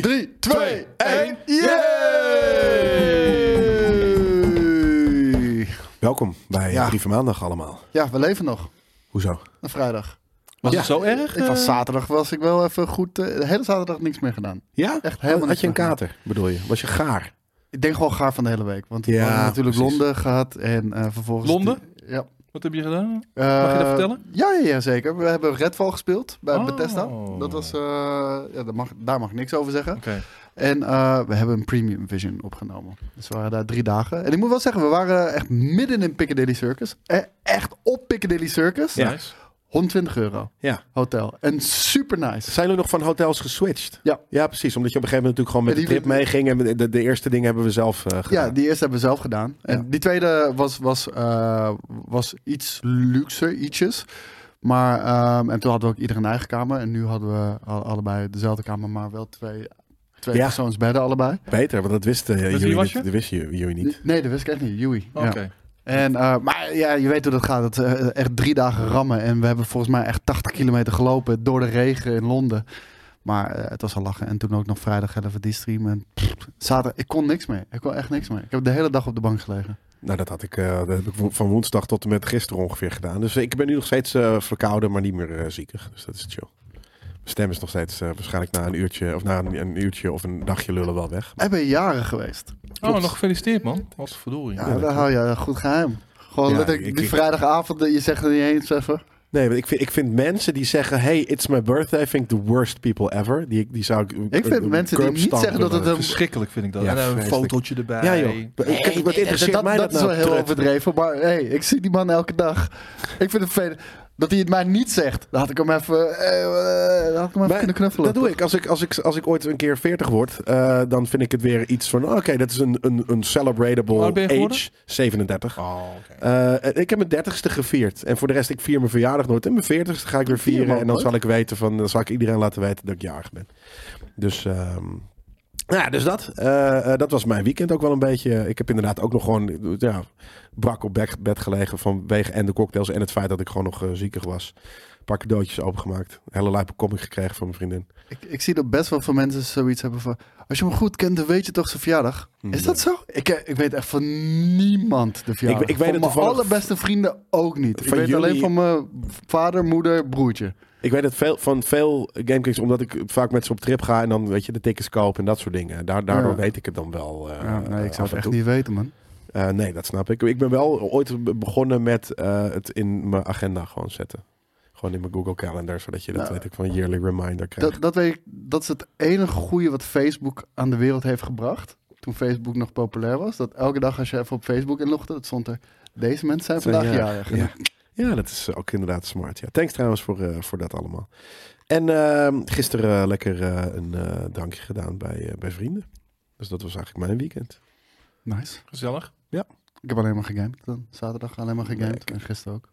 3, 2, 1. Yay! Welkom bij Ja. Brieven Maandag allemaal. Ja, we leven nog. Hoezo? Een vrijdag. Was Ja. het zo erg? Ik was eh? zaterdag was ik wel even goed. eh, de hele zaterdag niks meer gedaan. Ja? Echt helemaal Had je een kater, bedoel je? Was je gaar? Ik denk gewoon gaar van de hele week. Want we Ja, hadden natuurlijk precies. Londen gehad en eh, vervolgens... Londen? Ja. Wat heb je gedaan? Mag je dat vertellen? Ja, ja, ja, zeker. We hebben Redfall gespeeld bij Oh. Bethesda. Dat was, eh, ja, daar, mag, daar mag ik niks over zeggen. En eh, we hebben een Premium Vision opgenomen. Dus we waren daar drie dagen. En ik moet wel zeggen, we waren echt midden in Piccadilly Circus. Eh, echt op Piccadilly Circus. Ja. Nice. 120 euro Ja. hotel. En super nice. Zijn jullie nog van hotels geswitcht? Ja. Ja, precies. Omdat je op een gegeven moment natuurlijk gewoon met Ja, de trip meeging. En de, de eerste dingen hebben we zelf eh, gedaan. Ja, die eerste hebben we zelf gedaan. En Ja. die tweede was, was, eh, was iets luxer, ietsjes. Maar, ehm, en toen hadden we ook ieder een eigen kamer. En nu hadden we al- allebei dezelfde kamer, maar wel twee, twee Ja. persoonsbedden allebei. Beter, want dat wisten wie jullie was niet. je? Dat wisten jullie niet. Nee, dat wist ik echt niet. Joey. Oké. Ja. En, eh, maar ja, je weet hoe dat gaat. Het, eh, echt drie dagen rammen. En we hebben volgens mij echt 80 kilometer gelopen door de regen in Londen. Maar eh, het was al lachen. En toen ook nog vrijdag even die stream. En zaterdag, ik kon niks meer. Ik kon echt niks meer. Ik heb de hele dag op de bank gelegen. Nou, dat had ik, dat heb ik van woensdag tot en met gisteren ongeveer gedaan. Dus ik ben nu nog steeds verkouden, maar niet meer ziekig. Dus dat is chill. Stem is nog steeds eh, waarschijnlijk na een uurtje of na een, een uurtje of een dagje lullen wel weg. We ben jaren geweest. Oh, nog gefeliciteerd man. Wat verdorie. Ja, daar hou je goed geheim. Gewoon Ja, letterlijk ik- die ik- vrijdagavond, eh, je zegt er niet eens even. Nee, want ik vind, ik vind mensen die zeggen: Hey, it's my birthday, vind ik the worst people ever. Die, die zou ik. Ik vind mensen die niet zeggen dat het een... Verschrikkelijk vind ik dat. Ja, en een fotootje erbij. Ja, joh. Ik- wat interesseert dat, mij dat, dat, is nou? wel heel overdreven. Maar hey, ik zie die man elke dag. Ik vind het vervelend. Dat hij het mij niet zegt. Dan had ik hem even, eh, eh, had ik hem even Maar kunnen knuffelen. Dat doe ik. Als ik, als ik, als ik ooit een keer 40 word, eh, dan vind ik het weer iets van: oh, Oké, dat is een, een, een celebratable Hoe oud ben je geworden? age. 37. Oh, oké. Eh, ik heb mijn dertigste gevierd. En voor de rest, ik vier mijn verjaardag nooit. En mijn veertigste ga ik weer Vier vieren. En dan zal ik weten van, dan zal ik iedereen laten weten dat ik jarig ben. Dus, ehm, nou ja, dus dat. Eh, eh, dat was mijn weekend ook wel een beetje. Ik heb inderdaad ook nog gewoon, ja, brak op bed, gelegen vanwege en de cocktails en het feit dat ik gewoon nog eh, ziekig was. Een paar cadeautjes opengemaakt. Hele lijpe comic gekregen van mijn vriendin. Ik, ik zie dat best wel veel mensen zoiets hebben van... Als je hem goed kent, dan weet je toch zijn verjaardag? Is dat zo? Ik, ik weet echt van niemand de verjaardag. Ik- ik weet van het mijn allerbeste vrienden ook niet. Ik weet alleen van mijn vader, moeder, broertje. Ik weet het veel, van veel GameKings, omdat ik vaak met ze op trip ga en dan weet je de tickets kopen en dat soort dingen. Daar, daardoor Ja. weet ik het dan wel. eh, ja, nee, ik af zou het echt niet weten, man. Eh, nee, dat snap ik. Ik ben wel ooit be- begonnen met eh, het in mijn agenda gewoon zetten. Gewoon in mijn Google Calendar, zodat je dat Nou, weet ik van yearly reminder krijgt. Dat, dat, weet ik, dat is het enige goede wat Facebook aan de wereld heeft gebracht. Toen Facebook nog populair was. Dat elke dag als je even op Facebook inlogde, dat stond er... Deze mensen zijn vandaag jarig. ja. Ja, dat is ook inderdaad smart. Ja. Thanks trouwens voor, eh, voor dat allemaal. En ehm, gisteren eh, lekker eh, een eh, drankje gedaan bij, eh, bij vrienden. Dus dat was eigenlijk mijn weekend. Nice. Gezellig. Ik heb alleen maar gegamed dan. Zaterdag alleen maar gegamed. Lekker. En gisteren ook.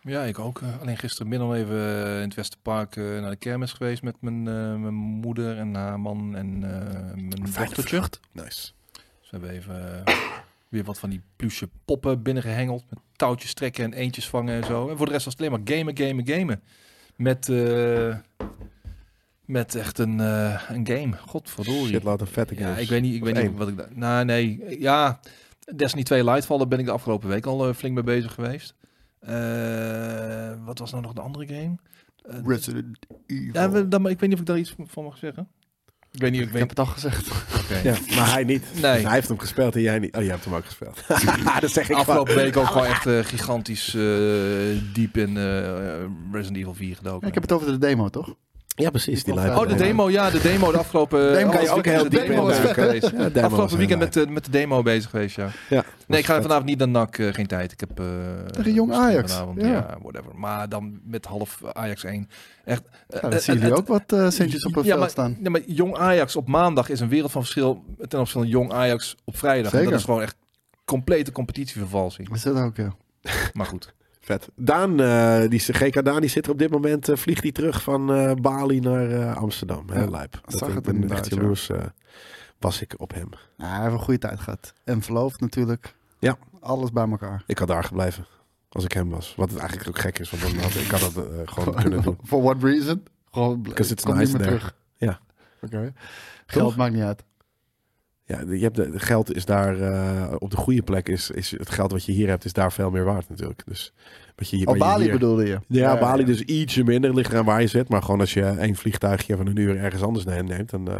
Ja, ik ook. eh, alleen gistermiddag even eh, in het Westerpark eh, naar de kermis geweest met mijn, eh, mijn moeder en haar man en eh, mijn dochtertje. Nice. Dus we hebben even eh, weer wat van die pluche poppen binnengehengeld. Met touwtjes trekken en eentjes vangen en zo. En voor de rest was het alleen maar gamen, gamen, gamen. Met, eh, met echt een, eh, een game. Godverdorie. Shit, laat een vette Ja, games. ik weet niet, ik Of weet één. niet wat ik daar... Nou, nee. Ja, Destiny 2 Lightfall, daar ben ik de afgelopen week al eh, flink mee bezig geweest. Wat was nou nog de andere game? Resident Evil. ja, dan, ik weet niet of ik daar iets van mag zeggen. Ik weet niet, ik ik weet heb het al gezegd. Oké. Ja, maar hij niet. Nee. Hij heeft hem gespeeld en jij niet. Oh, jij hebt hem ook gespeeld. dat zeg ik Afgelopen wel. week ook gewoon echt eh, gigantisch eh, diep in eh, Resident Evil 4 gedoken. Ja, ik heb het over de demo, toch? Ja, precies. Die Oh, lijpe Oh, de demo, ja, de demo de afgelopen... Demo kan je ook weekend heel de diep demo geweest. Ja, Afgelopen weekend met, de met de demo bezig geweest, ja. Ja, Nee, ik ga vet. vanavond niet naar NAC, eh, geen tijd. Ik heb... eh, Tegen Jong Ajax, vanavond, ja. ja. whatever. Maar dan met half Ajax 1. Echt... Ja, eh, dan zien eh, jullie ook wat eh centjes op het ja, veld maar, staan. Ja, maar Jong Ajax op maandag is een wereld van verschil ten opzichte van Jong Ajax op vrijdag. En dat is gewoon echt complete competitievervalsing. Is dat ook, ja. Maar goed. Vet. Daan, eh, die GK Daan, die zit er op dit moment, eh, vliegt hij terug van eh, Bali naar Amsterdam. Ja, lijp. zag ik het ben echt ja. jaloers was ik op hem. Ja, hij heeft een goede tijd gehad. En verloofd natuurlijk. Ja. Alles bij elkaar. Ik had daar gebleven als ik hem was. Wat het eigenlijk ook gek is, want dan had, ik had dat gewoon kunnen doen. For what reason? Gewoon, Because it's nice meer terug. Ja. Oké. Geld maakt niet uit. Ja, je hebt de, de geld is daar eh, op de goede plek. Is, is het geld wat je hier hebt, is daar veel meer waard natuurlijk. Dus wat je Oh, je Bali hier- bedoelde je? Ja, Bali dus ietsje minder ligt eraan waar je zit. Maar gewoon als je één vliegtuigje van een uur ergens anders neemt, neemt, dan eh,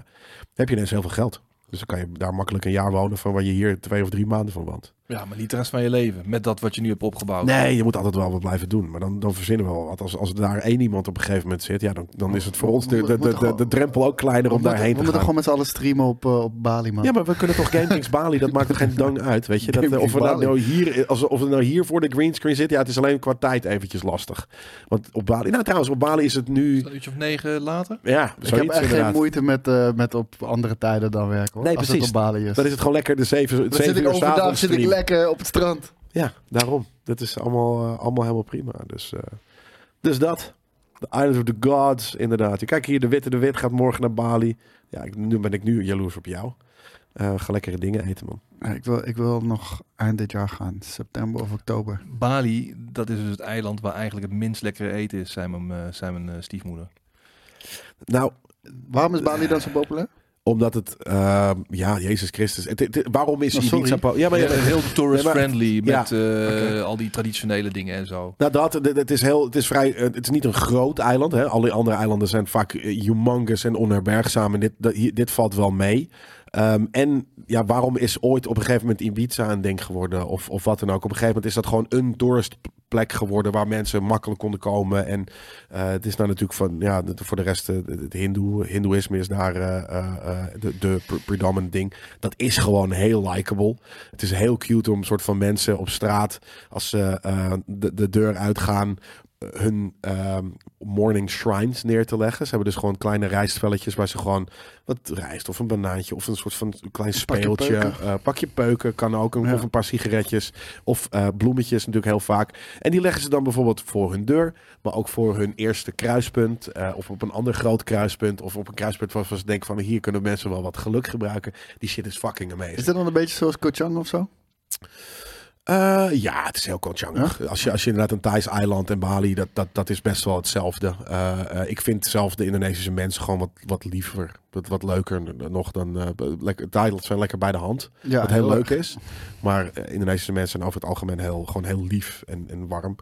heb je ineens heel veel geld. Dus dan kan je daar makkelijk een jaar wonen van waar je hier twee of drie maanden van woont. Ja, maar niet de rest van je leven. Met dat wat je nu hebt opgebouwd. Nee, je moet altijd wel wat blijven doen. Maar dan, dan verzinnen we wel wat. Als, als er daar één iemand op een gegeven moment zit, ja, dan, dan is het voor ons de, de, de, de, de drempel ook kleiner We om moeten, daarheen we te moeten gaan. gewoon met z'n allen streamen op, eh, op Bali, man. Ja, maar we kunnen toch GameKings Bali, dat maakt er geen dang uit, weet je. Dat, eh, of, we nou, Bali. nou hier, als, of we nou hier voor de greenscreen zitten, ja, het is alleen qua tijd eventjes lastig. Want op Bali, nou trouwens, op Bali is het nu, Een uurtje of negen later. ja, ik heb echt geen moeite met, eh, met op andere tijden dan werken, hoor. Nee, als precies. het op Bali is. Dan is het gewoon lekker de zeven, Dan zeven ik uur s'avonds zit ik stream. Lekker op het strand. Ja, daarom. Dat is allemaal, eh, allemaal helemaal prima. Dus, eh, dus dat. The Island of the Gods, inderdaad. Je Kijk hier, de Witte de Wit gaat morgen naar Bali. Ja, ik, nu ben ik nu jaloers op jou. Eh ga lekkere dingen eten, man. Ja, ik, wil, ik wil nog eind dit jaar gaan. September of oktober. Bali, dat is dus het eiland waar eigenlijk het minst lekkere eten is, zei mijn, eh, zei mijn stiefmoeder. Nou, Waarom is Bali dan zo populair? Omdat het... eh, ja, Jezus Christus. Het, het- waarom is Oh, hij niet sorry. Ja, maar Ja, ja, heel tourist-friendly Ja, met eh, al die traditionele dingen en zo. Nou, dat, het het is heel, het is vrij, eh, het is niet een groot eiland. Hè. Alle andere eilanden zijn vaak eh, humongous en onherbergzaam. En dit, dit valt wel mee. Ehm, en ja, waarom is ooit op een gegeven moment Ibiza een ding geworden? Of, of wat dan ook. Op een gegeven moment is dat gewoon een touristplek geworden waar mensen makkelijk konden komen. En eh, het is nou natuurlijk van, ja, voor de rest, eh, het hindoe, hindoeïsme is daar eh, de, de pre- predominant ding. Dat is gewoon heel likable. Het is heel cute om soort van mensen op straat, als ze de, de deur uitgaan, hun ehm, morning shrines neer te leggen. Ze hebben dus gewoon kleine rijstvelletjes waar ze gewoon wat rijst of een banaantje of een soort van klein pakje speeltje. peuken. eh, pakje peuken kan ook, een, Ja. of een paar sigaretjes of eh, bloemetjes natuurlijk heel vaak. En die leggen ze dan bijvoorbeeld voor hun deur, maar ook voor hun eerste kruispunt eh, of op een ander groot kruispunt of op een kruispunt waarvan ze denken van hier kunnen mensen wel wat geluk gebruiken. Die shit is fucking amazing. Is dit dan een beetje zoals Koh Chang of zo? Eh, ja, het is heel Kochangig. Als, je, als je inderdaad een Thais eiland en Bali, dat, dat, dat is best wel hetzelfde. Eh, eh, ik vind zelf de Indonesische mensen gewoon wat, wat liever, wat, wat leuker nog dan... lekker, Thailand zijn lekker bij de hand, Ja, wat heel, leuk erg. is. Maar Indonesische mensen zijn over het algemeen heel, gewoon heel lief en, en warm.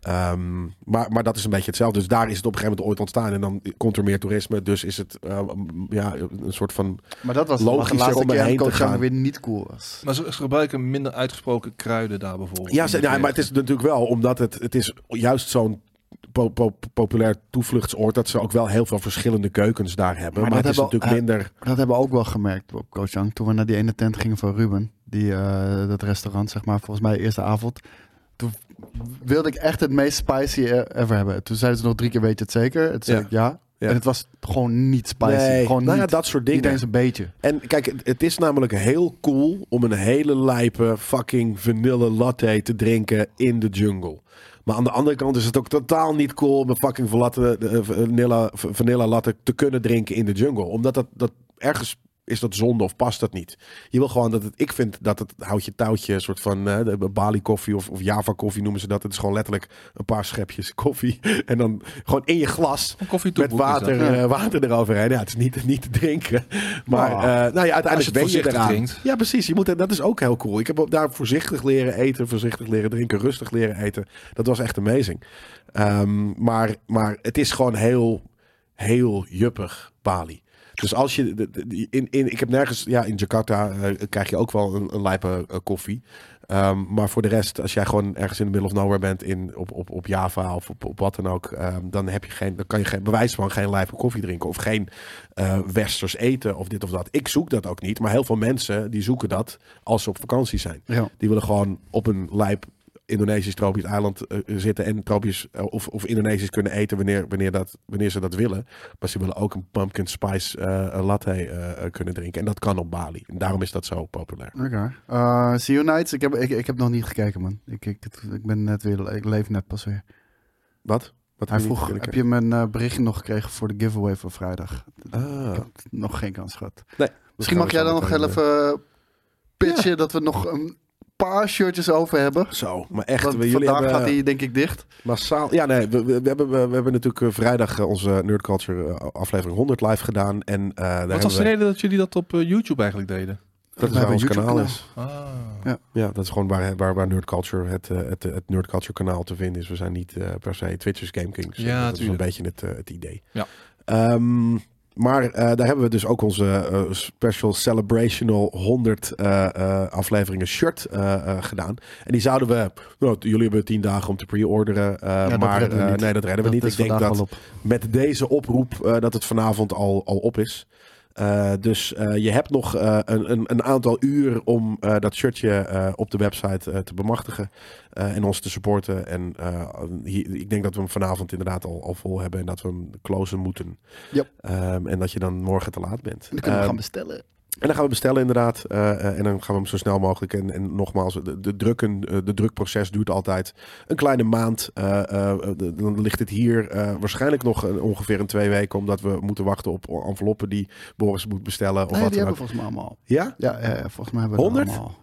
Ehm, maar, maar dat is een beetje hetzelfde. Dus daar is het op een gegeven moment ooit ontstaan. En dan komt er meer toerisme. Dus is het eh, ja, een soort van... Maar dat was Logischer de laatste om keer dat te gaan. weer niet cool was. Maar ze, ze gebruiken minder uitgesproken kruiden daar bijvoorbeeld. Ja, ze- maar het is natuurlijk wel omdat het, het is juist zo'n po- po- populair toevluchtsoord dat ze ook wel heel veel verschillende keukens daar hebben. Maar Maar, dat het is hebben natuurlijk minder. Dat hebben we ook wel gemerkt op Koh Chang. Toen we naar die ene tent gingen van Ruben. Die, eh, dat restaurant, zeg maar. Volgens mij de eerste avond. Toen wilde ik echt het meest spicy e- ever hebben. Toen zeiden ze nog drie keer, weet je het zeker? Toen zei Ja. ik ja. Ja. En het was gewoon niet spicy. Nee, gewoon nou ja, niet, dat soort niet dingen. eens een beetje. En kijk, het- het is namelijk heel cool om een hele lijpe fucking vanille latte te drinken in de jungle. Maar aan de andere kant is het ook totaal niet cool om een fucking vlatte, eh, vanilla, vanilla latte te kunnen drinken in de jungle. Omdat dat, dat ergens is dat zonde of past dat niet. Je wil gewoon dat het, ik vind dat het houtje touwtje, een soort van de Bali koffie of, of Java koffie noemen ze dat. Het is gewoon letterlijk een paar schepjes koffie. En dan gewoon in je glas koffie met water, Ja. eh, water eroverheen. Ja, het is niet, niet te drinken. Maar Oh. eh, nou ja, uiteindelijk ben je eraan. drinkt. Ja, precies. Je moet, dat is ook heel cool. Ik heb daar voorzichtig leren eten, voorzichtig leren drinken, rustig leren eten. Dat was echt amazing. Ehm, maar, maar het is gewoon heel, heel juppig, Bali. Dus als je de- de- in, in, ik heb nergens, ja, in Jakarta eh, krijg je ook wel een, een lijpe eh, koffie. Ehm, maar voor de rest, als jij gewoon ergens in de middle of nowhere bent, in, op, op, op Java of op, op wat dan ook, ehm, dan, heb je geen, dan kan je geen bewijs van geen lijpe koffie drinken of geen eh, westers eten of dit of dat. Ik zoek dat ook niet, maar heel veel mensen die zoeken dat als ze op vakantie zijn. Ja. Die willen gewoon op een lijp Indonesisch tropisch eiland eh, zitten en tropisch eh, of, of Indonesisch kunnen eten wanneer, wanneer, dat, wanneer ze dat willen. Maar ze willen ook een pumpkin spice eh, latte eh, eh, kunnen drinken. En dat kan op Bali. En daarom is dat zo populair. Oké. Eh, See You Nights, ik heb, ik, ik heb nog niet gekeken, man. Ik, ik, ik ben net weer, ik leef net pas weer. Wat? Wat Hij vroeg, heb je mijn eh, berichtje nog gekregen voor de giveaway van vrijdag? Ah. Ik heb nog geen kans gehad. Nee, Misschien mag jij dan nog even pitchen dat we nog een paar shirtjes over hebben. Zo, maar echt, Want we, jullie vandaag hebben gaat hij denk ik dicht. massaal... Ja, nee, we, we, we hebben, we, we hebben natuurlijk eh, vrijdag eh, onze Nerd Culture eh, aflevering 100 live gedaan. En eh daar Wat was de reden dat jullie dat op YouTube eigenlijk deden? dat is ons kanaal is. Ah. Ja. Ja, dat is gewoon waar, waar, waar Nerd Culture, het, het, het Nerd Culture kanaal te vinden is. We zijn niet eh, per se Twitchers Game Kings. Ja, dat is een beetje het, het idee. Ja. Ehm, maar eh, daar hebben we dus ook onze eh, special celebrational 100 eh, afleveringen shirt gedaan. En die zouden we, nou, jullie hebben 10 dagen om te pre-orderen. maar nee, dat redden we Dat niet. Ik denk dat met deze oproep dat het vanavond al, al op is. Eh, dus eh, je hebt nog eh, een, een, aantal uur om dat shirtje op de website te bemachtigen en ons te supporten. En hier, ik denk dat we hem vanavond inderdaad al, al vol hebben en dat we hem closen moeten. Yep. Ehm, en dat je dan morgen te laat bent. En dan kunnen we Ehm, gaan bestellen. En dan gaan we bestellen inderdaad. eh, eh, en dan gaan we hem zo snel mogelijk. En, en nogmaals, de, de, drukken, eh, de drukproces duurt altijd een kleine maand. De- dan ligt het hier waarschijnlijk nog een- ongeveer een twee weken. Omdat we moeten wachten op enveloppen die Boris moet bestellen. Of Nee, wat die dan hebben we volgens mij allemaal. Ja? Ja, volgens mij hebben we 100? het allemaal.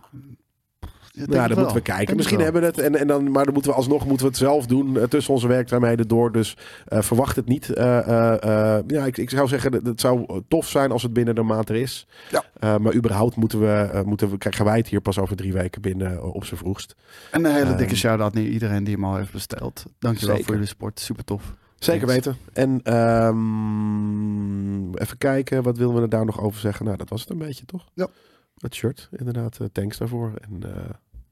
Denk Ja, moeten we kijken. Denk Misschien hebben we het. En, en dan, maar dan moeten we alsnog moeten we het zelf doen. eh, tussen onze werkzaamheden door. Dus eh, verwacht het niet. Eh, ja, ik, ik zou zeggen, dat- het zou tof zijn als het binnen de maand er is. Ja. Maar überhaupt moeten we, moeten we, krijgen wij het hier pas over drie weken binnen op z'n vroegst. En een hele dikke Ehm, shout-out naar iedereen die hem al heeft besteld. Dankjewel Zeker. voor jullie support. Super tof. Zeker weten. En ehm, even kijken, wat willen we er daar nog over zeggen? Nou, dat was het een beetje, toch? Ja. Het shirt, inderdaad. thanks daarvoor. En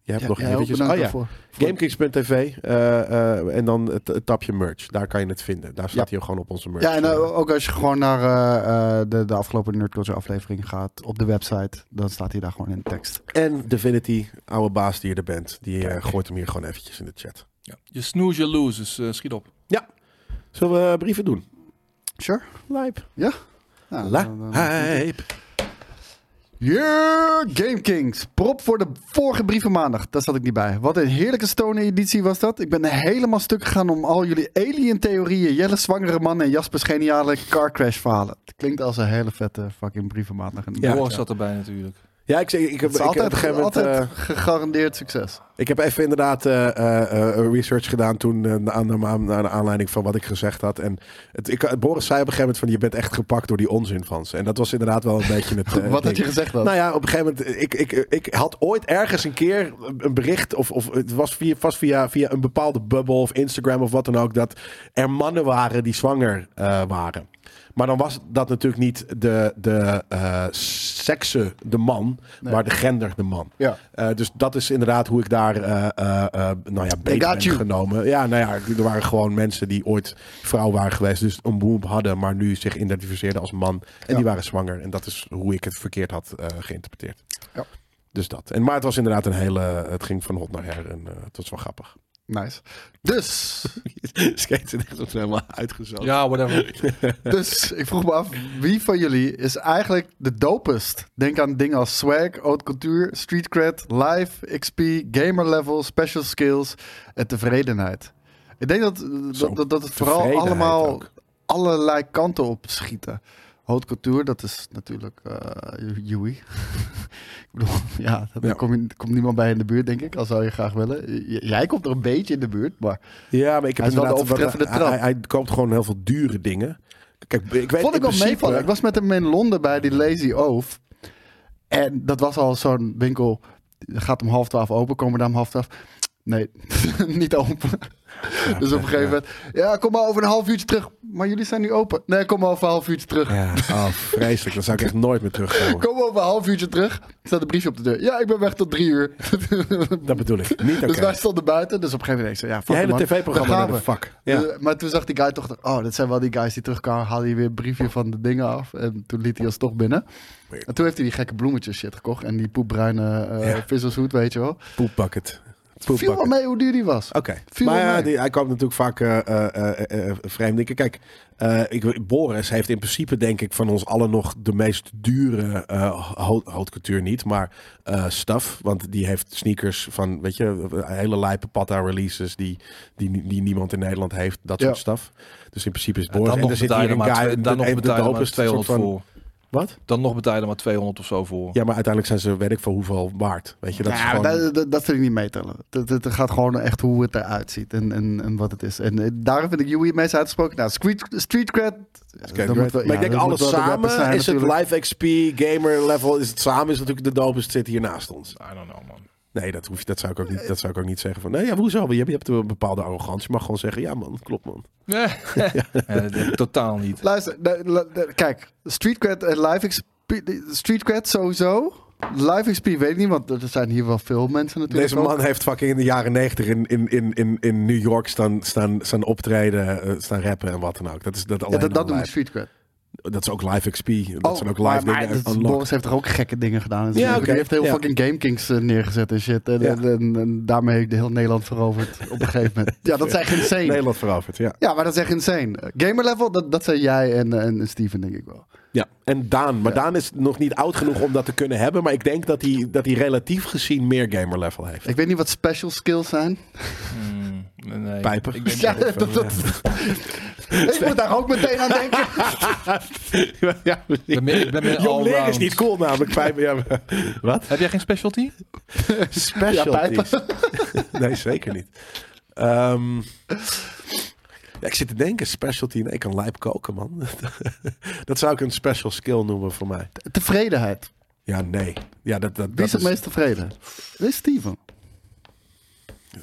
je hebt Ja, nog eventjes... bedankt Oh ja, eh, eh, en dan het, het tapje merch. Daar kan je het vinden. Daar staat hij gewoon op onze merch. Ja, en eh, ook als je gewoon naar eh, eh, de, de afgelopen Nerd Culture aflevering gaat op de website, dan staat hij daar gewoon in de tekst. En Divinity, oude baas die je er bent. Die gooit hem hier gewoon eventjes in de chat. Ja. Je snooze, je lose, dus schiet op. Zullen we brieven doen? Sure. Lijp. Ja, Lijp. Yeah, Game Kings. Prop voor de vorige brieven maandag. Daar zat ik niet bij. Wat een heerlijke stone editie was dat. Ik ben helemaal stuk gegaan om al jullie alien theorieën, Jelle zwangere man en Jaspers geniale car crash verhalen. Het klinkt als een hele vette fucking brieven maandag. En Ja. Boris zat erbij natuurlijk. Ja, ik, zeg, ik, heb, Het is ik heb op altijd, een gegeven moment... altijd eh, gegarandeerd succes. Ik heb even inderdaad eh, eh, eh, research gedaan toen aan, aan, naar de aanleiding van wat ik gezegd had. En het, ik, Boris zei op een gegeven moment van je bent echt gepakt door die onzin van ze. En dat was inderdaad wel een beetje het. Wat had je gezegd dan? Nou ja, op een gegeven moment, ik, ik, ik had ooit ergens een keer een bericht, of, of het was via, vast via, via een bepaalde bubbel of Instagram of wat dan ook, dat er mannen waren die zwanger waren. Maar dan was dat natuurlijk niet de, de sekse, de man, Nee. maar de gender, de man. Ja. Dus dat is inderdaad hoe ik daar, eh, eh, eh, nou ja, beter genomen. Ja, nou ja, er waren gewoon mensen die ooit vrouw waren geweest, dus een boom hadden, maar nu zich identificeerden als man. En Ja. die waren zwanger. En dat is hoe ik het verkeerd had geïnterpreteerd. Ja. Dus dat. En, maar het was inderdaad een hele, het ging van hot naar her en het was wel grappig. Nice. Dus, Skate is echt helemaal uitgezocht. Ja, whatever. dus ik vroeg me af, wie van jullie is eigenlijk de dopest? Denk aan dingen als swag, haute couture, street cred, live, XP, gamer level, special skills en tevredenheid. Ik denk dat, dat, dat, dat het vooral allemaal ook. allerlei kanten op schieten. Haute couture, dat is natuurlijk eh Yui. ik bedoel, ja, daar Ja. Kom je, komt niemand bij in de buurt, denk ik, al zou je graag willen. J- jij komt er een beetje in de buurt, maar Ja, maar ik heb Hij de inderdaad... overtreffende hij, trap. hij, hij koopt gewoon heel veel dure dingen. Kijk, ik weet Vond ik wel meevallen. Ik was met hem in Londen bij die Lazy Oaf. En dat was al zo'n winkel. Gaat om half twaalf open. Komen we daar om half twaalf? Nee, niet open. dus op een gegeven moment. Ja, kom maar over een half uurtje terug. Maar jullie zijn nu open. Nee, kom maar over een half uurtje terug. Ja, oh, vreselijk. Dan zou ik echt nooit meer terugkomen. Kom over een half uurtje terug. Er staat een briefje op de deur. Ja, ik ben weg tot drie uur. Dat bedoel ik. Niet oké. Dus wij stonden buiten. Dus op een gegeven moment ja, Je fuck hele tv-programma de fuck. Ja. Eh, maar toen zag die guy toch, oh, dat zijn wel die guys die terugkwamen. Haalde hij weer een briefje van de dingen af. En toen liet hij ons toch binnen. En toen heeft hij die gekke bloemetjes shit gekocht. En die poepbruine Ja. vissershoed, weet je wel. Poepbucket. Viel wel mee hoe duur die was. Oké. Viel Maar ja, die, hij koopt natuurlijk vaak eh eh, eh, eh, vreemde dingen. Kijk, eh, ik, Boris heeft in principe denk ik van ons allen nog de meest dure uh, haute couture niet, maar eh stuff. Want die heeft sneakers van, weet je, hele lijpe patta releases die, die, die niemand in Nederland heeft. Dat Ja. soort stuff. Dus in principe is Dan Boris. en nog er zit hier een guy, dan nog een- de betalen maar dopest 200 soort van- voor. Wat? Dan nog er maar 200 of zo voor. Ja, maar uiteindelijk zijn ze, weet ik veel hoeveel waard. Weet je, dat is ja, gewoon... dat, dat, dat vind ik niet meetellen. Het, gaat gewoon echt hoe het eruit ziet en, en, en wat het is. En eh, daarom vind ik Yui het meest uitgesproken. Nou, street, street cred. Wel- maar ja, ik denk alles samen zijn is het live XP, gamer level, is het samen is natuurlijk de dopest zit hier naast ons. I don't know, man. Nee, dat, hoef je, dat, zou ik ook niet, dat zou ik ook niet zeggen van, nee, ja, hoezo? Je hebt, je hebt een bepaalde arrogantie. Je mag gewoon zeggen, ja man, klopt man. Ja, totaal niet. Luister, kijk, street cred en live XP. Street cred sowieso. Live XP weet ik niet, want er zijn hier wel veel mensen natuurlijk. Deze ook. man heeft fucking in de jaren negentig in, in, in, in, in New York staan, staan, staan optreden, eh, staan rappen en wat dan ook. Dat is dat Ja, alleen dat, dat street cred. Dat is ook live XP. Dat Oh, zijn ook live maar dingen. dat-. Boris heeft er ook gekke dingen gedaan. Ja, Die heeft heel ja. fucking GameKings eh, neergezet en shit. En, Ja. en, en- en daarmee heeft de heel Nederland veroverd op een gegeven moment. Ja, dat is echt insane. Nederland veroverd, ja. Ja, maar dat is echt insane. Gamer level, dat, dat zijn jij en, eh, en Steven, denk ik wel. Ja, en Daan. Maar Ja. Daan is nog niet oud genoeg om dat te kunnen hebben. Maar ik denk dat hij, dat hij relatief gezien meer gamer level heeft. Ik weet niet wat special skills zijn. Hmm, nee. Pijpen. Ik denk Ja, dat- dat, dat, ik moet daar ook meteen aan denken. ja, Ik ben meer, ik ben meer Jong leren is niet cool namelijk. Pijpen, ja, maar- wat? Heb jij geen specialty? Specialties. nee, zeker niet. Ehm, ja, ik zit te denken, specialty. Nee, ik kan lijp koken, man. dat zou ik een special skill noemen voor mij. Tevredenheid. Ja, nee. Ja, dat, dat, Wie dat is het meest tevreden? Dat is Steven.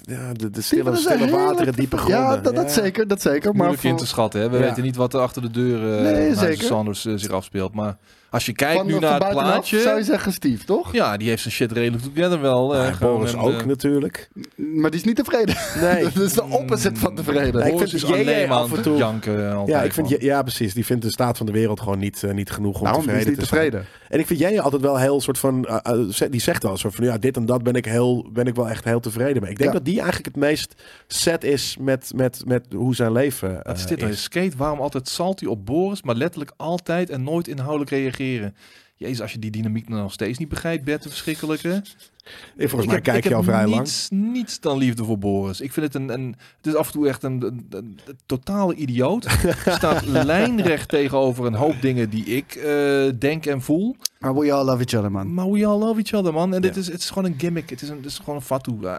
Ja, de, de stille, stille wateren, diepe gronden. Ja, dat, dat Ja. zeker, dat zeker. Maar Moeilijk in te schatten. Hè? We Ja. weten niet wat er achter de deur eh Nee, zeker. Sanders eh, zich afspeelt. Maar als je kijkt van, nu naar het plaatje... zou je zeggen Steve, toch? Ja, die heeft zijn shit redelijk together wel. eh, Ja, gewoon Boris ook eh, natuurlijk. Maar die is niet tevreden. Nee. dat is de opposite van tevreden. Ik Boris vind is alleen maar af aan en het toe- janken. Ja, ik vind, ja, precies. Die vindt de staat van de wereld gewoon niet, eh, niet genoeg om Daarom is tevreden hij niet te zijn. En ik vind jij altijd wel heel soort van, eh, eh, die zegt wel zo van, ja, dit en dat ben ik, heel, ben ik wel echt heel tevreden mee. Ik denk Ja. dat die eigenlijk het meest set is met, met, met hoe zijn leven Wat is eh, dit nou? is. Skate, waarom altijd salty op Boris, maar letterlijk altijd en nooit inhoudelijk reageren? Jezus, als je die dynamiek nog steeds niet begrijpt, Bert, de verschrikkelijke. Eh, Volgens Ik mij heb- kijk ik je al vrij lang. niets, niets dan liefde voor Boris. Ik vind het een, een het is af en toe echt een, een, een- een totale idioot. Staat lijnrecht tegenover een hoop dingen die ik eh, denk en voel. Maar we all love each other, man. Maar we all love each other, man. En dit Ja. is, het is gewoon een gimmick. Het is, een, het is gewoon een fatu. Uh,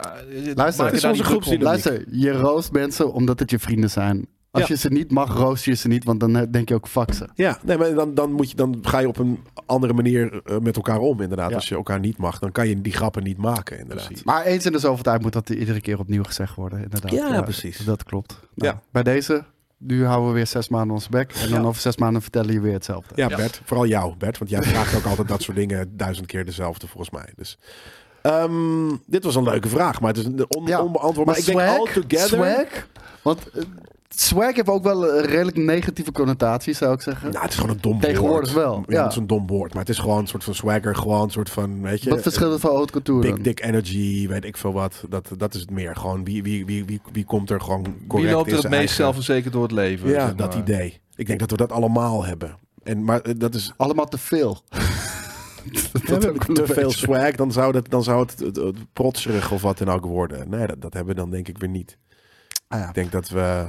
Luister, het is onze groepsdynamiek. Luister, je roost mensen omdat het je vrienden zijn. Als Ja. je ze niet mag, roost je ze niet, want dan eh, denk je ook fuck ze. Ja, nee, maar dan, dan, moet je, dan ga je op een andere manier eh, met elkaar om, inderdaad. Ja. Als je elkaar niet mag, dan kan je die grappen niet maken, inderdaad. Precies. Maar eens in de zoveel tijd moet dat iedere keer opnieuw gezegd worden, inderdaad. Ja, precies. Dat klopt. Nou, Ja. Bij deze, nu houden we weer zes maanden ons bek. En dan Ja. over zes maanden vertellen je weer hetzelfde. Ja, Ja. Bert. Vooral jou, Bert. Want jij vraagt ook altijd dat soort dingen duizend keer dezelfde, volgens mij. Dus, ehm, dit was een leuke vraag, maar het is een on, Ja. onbeantwoord. Maar, ik denk all together... swag, want eh, swag heeft ook wel een redelijk negatieve connotatie, zou ik zeggen. Nou, het is gewoon een dom Tegenwoordig woord. wel, Ja, ja. het is een dom woord. Maar het is gewoon een soort van swagger. Gewoon een soort van, weet je... Wat verschilt het van haute couture Big dan? dick energy, weet ik veel wat. Dat, dat is het meer. Gewoon wie, wie, wie, wie, wie komt er gewoon Wie correct loopt in er het meest eigen- zelfverzekerd door het leven? Ja, zeg dat maar. idee. Ik denk dat we dat allemaal hebben. En, maar eh, dat is... Allemaal te veel. Te veel beetje. swag, dan zou, dat, dan zou het, het, het protserig of wat dan ook worden. Nee, dat, dat hebben we dan denk ik weer niet. Ah, ja. Ik denk dat we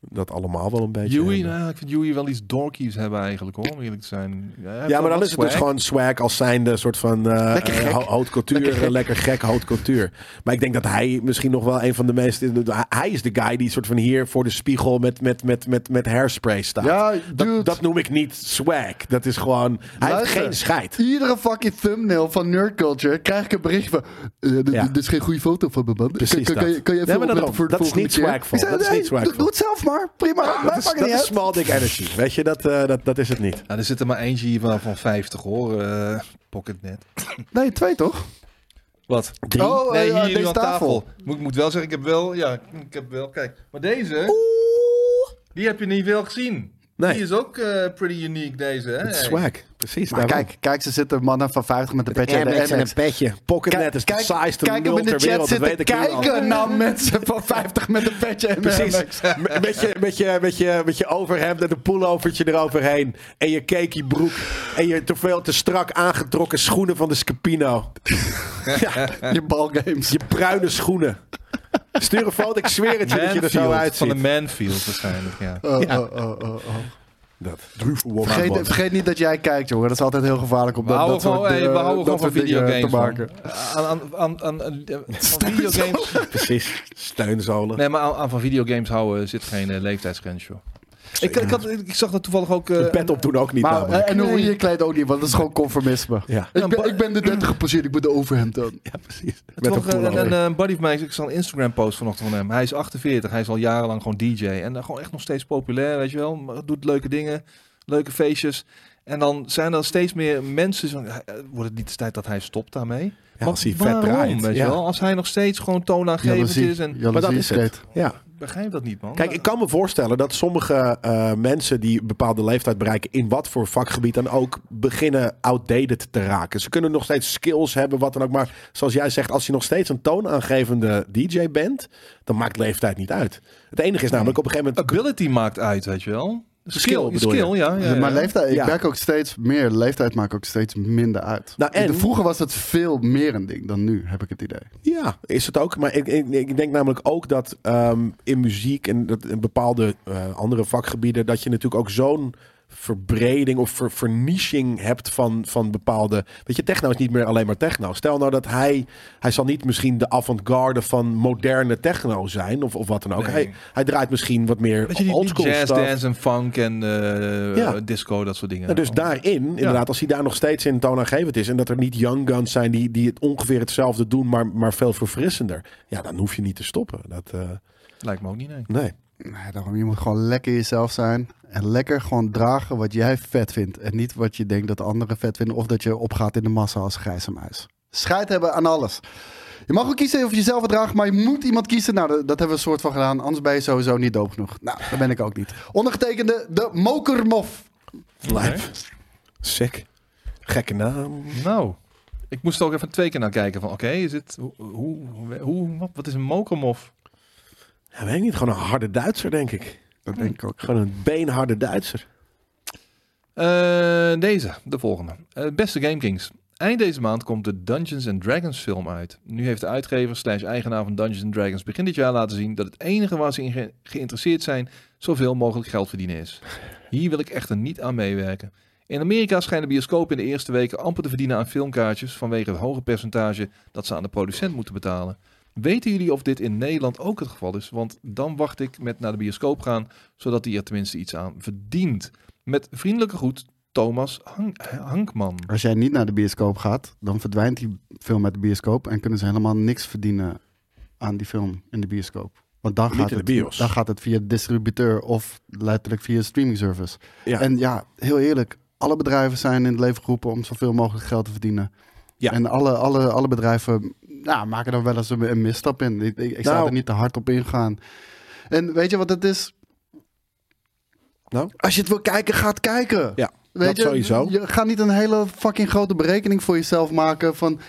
dat allemaal wel een beetje Joey, nou, ik vind Joey wel iets dorkies hebben eigenlijk hoor, om eerlijk te zijn. Ja, maar dan is het dus swag. gewoon swag als zijnde soort van eh Lekker gek. eh, haute couture, Lekker gek. lekker gek haute couture. Maar ik denk dat hij misschien nog wel een van de meest... Hij is de guy die soort van hier voor de spiegel met, met, met, met, met hairspray staat. Ja, dude. dat, dat noem ik niet swag. Dat is gewoon... Hij heeft geen scheid. Iedere fucking thumbnail van Nerd Culture krijg ik een bericht van... dit, Ja. dit is geen goede foto van me, man. Precies kan, kan, je, kan je even maar daarom. de Dat is niet keer? swagvol. Ik zei, Dat is niet doe, doe het zelf maar. Prima. Mij Dat is, dat is small dick energy. Weet je, dat, eh, dat, dat is het niet. Ja, er zit er maar eentje hier van, van 50 hoor, eh Pocketnet. Nee, twee toch? Wat? Drie. Oh, Nee, eh, hier nu deze aan tafel. tafel. Moet, ik moet wel zeggen, ik heb wel, ja, ik heb wel, kijk. Maar deze, die heb je niet veel gezien. Nee. Die is ook eh, pretty unique deze, hè? Swag. Precies. Maar daarom. kijk, kijk, ze zitten mannen van 50 met een petje en een petje. Pocketnet is de Kijk, saaiste kijk nul in de ter chat wereld. Dat weet zitten kijken naar mensen van 50 met een petje en een Precies. Amex. Met- je, met, je, met, je, met je overhemd en een pullovertje eroverheen. En je cakey broek. En je te veel te strak aangetrokken schoenen van de Scapino. Je balgames. Je bruine schoenen. Stuur een foto, ik zweer het je dat je er zo uitziet. van de Manfield waarschijnlijk, ja. Oh, Ja. oh, oh, oh, oh. Dat. Vergeet, vergeet niet dat jij kijkt, jongen. Dat is altijd heel gevaarlijk om We dat, dat gewoon, soort, hey, we houden dat gewoon van videogames te maken. Aan, aan, aan, aan, aan- van videogames. Precies. Steunzolen. Nee, maar aan, aan van videogames houden zit geen eh, leeftijdsgrens, joh. Ik, ik, had, ik zag dat toevallig ook... eh, Een pet op doen ook niet Maar, namelijk. eh, en hoe Nee. je je kleedt ook niet, want dat is gewoon conformisme. Ja. Ik ben, ik ben de 30 gepasseerd, ik moet de overhemd dan. ja, precies. Met een een, pullover. een, buddy van mij, ik zag een Instagram post vanochtend van hem. Hij is 48, hij is al jarenlang gewoon DJ. En dan gewoon echt nog steeds populair, weet je wel. Maar doet leuke dingen, leuke feestjes. En dan zijn er steeds meer mensen, zo, eh, wordt het niet de tijd dat hij stopt daarmee? Ja, Maar als hij vet waarom, draait. weet je ja. wel? Als hij nog steeds gewoon toonaangevend is en... Maar dat is het. Ja. Ik begrijp dat niet, man. Kijk, ik kan me voorstellen dat sommige eh, mensen die een bepaalde leeftijd bereiken, in wat voor vakgebied dan ook, beginnen outdated te raken. Ze kunnen nog steeds skills hebben, wat dan ook. Maar zoals jij zegt, als je nog steeds een toonaangevende DJ bent, dan maakt leeftijd niet uit. Het enige is namelijk op een gegeven moment. Ability maakt uit, weet je wel. Skill bedoel je? skill ja. ja, ja. Maar leeftijd, ik Ja. merk ook steeds meer, leeftijd maakt ook steeds minder uit. Nou, en- Vroeger was het veel meer een ding dan nu, heb ik het idee. Ja, is het ook. Maar ik, ik, ik denk namelijk ook dat ehm, in muziek en dat in bepaalde eh, andere vakgebieden, dat je natuurlijk ook zo'n verbreding of ver, verniching hebt van, van bepaalde. Weet je, techno is niet meer alleen maar techno. Stel nou dat hij. Hij zal niet misschien de avant-garde van moderne techno zijn, of, of wat dan ook. Nee. Hij, hij draait misschien wat meer je, die, oldschool jazz, stuff. dance en funk en eh, Ja. disco, dat soort dingen. Nou, dus daarin, inderdaad, als hij daar nog steeds in toonaangevend is en dat er niet young guns zijn die, die het ongeveer hetzelfde doen, maar, maar veel verfrissender, ja, dan hoef je niet te stoppen. Dat, eh, Lijkt me ook niet, nee. nee. Nee, daarom, je moet gewoon lekker jezelf zijn. En lekker gewoon dragen wat jij vet vindt. En niet wat je denkt dat anderen vet vinden. Of dat je opgaat in de massa als grijze muis. Scheid hebben aan alles. Je mag ook kiezen of je zelf het draagt, maar je moet iemand kiezen. Nou, dat, hebben we een soort van gedaan. Anders ben je sowieso niet doop genoeg. Nou, dat ben ik ook niet. Ondergetekende de Mokermof. Lijp. Sick. Gekke naam. Nou, ik moest er ook even twee keer naar kijken van, oké, is het, hoe, hoe, hoe, wat, wat is een mokermof? Ja, weet ik niet. Gewoon een harde Duitser, denk ik. Dat denk ik ook. Gewoon een beenharde Duitser. Eh, deze, de volgende. Eh, beste GameKings. Eind deze maand komt de Dungeons and Dragons film uit. Nu heeft de uitgever slash eigenaar van Dungeons and Dragons begin dit jaar laten zien dat het enige waar ze in ge- geïnteresseerd zijn zoveel mogelijk geld verdienen is. Hier wil ik echter niet aan meewerken. In Amerika schijnen bioscopen in de eerste weken amper te verdienen aan filmkaartjes vanwege het hoge percentage dat ze aan de producent moeten betalen. Weten jullie of dit in Nederland ook het geval is? Want dan wacht ik met naar de bioscoop gaan, zodat hij er tenminste iets aan verdient. Met vriendelijke groet, Thomas Hank- Hankman. Als jij niet naar de bioscoop gaat, dan verdwijnt die film uit de bioscoop. En kunnen ze helemaal niks verdienen aan die film in de bioscoop. Want dan gaat, het, dan gaat het via de distributeur of letterlijk via streaming service. Ja. En ja, heel eerlijk. Alle bedrijven zijn in het leven geroepen om zoveel mogelijk geld te verdienen. Ja. En alle, alle, alle bedrijven ja, maken er wel eens een, een misstap in. Ik, ik, ik zou Nou. er niet te hard op ingaan. En weet je wat het is? Nou? Als je het wil kijken, ga het kijken. Ja, Weet dat je, sowieso. Je gaat niet een hele fucking grote berekening voor jezelf maken van...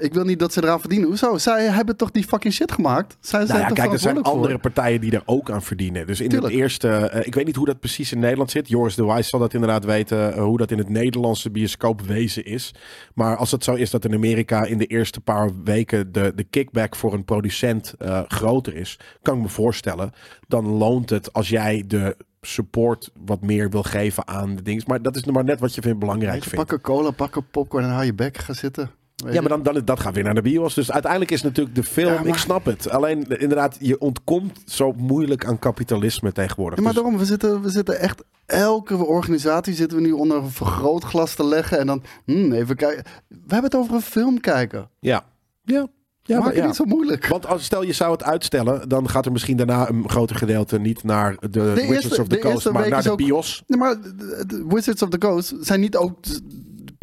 Ik wil niet dat ze eraan verdienen. Hoezo? Zij hebben toch die fucking shit gemaakt? Zij zijn Nou ja, kijk, er zijn andere voor? partijen die er ook aan verdienen. Dus in het eerste, eh, ik weet niet hoe dat precies in Nederland zit. Joris de Wijs zal dat inderdaad weten, eh, hoe dat in het Nederlandse bioscoopwezen is. Maar als het zo is dat in Amerika in de eerste paar weken de, de kickback voor een producent eh, groter is, kan ik me voorstellen, dan loont het als jij de support wat meer wil geven aan de dingen. Maar dat is nog maar net wat je vindt belangrijk je, vindt. Pak een cola, pak een popcorn en hou je bek. Ga zitten. Ja, maar dan, dan, dat gaat weer naar de bios. Dus uiteindelijk is natuurlijk de film, Ja, maar- ik snap het. Alleen eh, inderdaad, je ontkomt zo moeilijk aan kapitalisme tegenwoordig. Ja, maar Dus- daarom, we zitten, we zitten echt... Elke organisatie zitten we nu onder een vergrootglas te leggen. En dan, hmm, even kijken. We hebben het over een film kijken. ja. Ja. Ja, Maak maar ja. niet zo moeilijk. Want als, stel je zou het uitstellen, dan gaat er misschien daarna een groter gedeelte niet naar de, Wizards eerste- of the de Coast, maar naar de ook- bios. Nee, maar de, de Wizards of the Coast zijn niet ook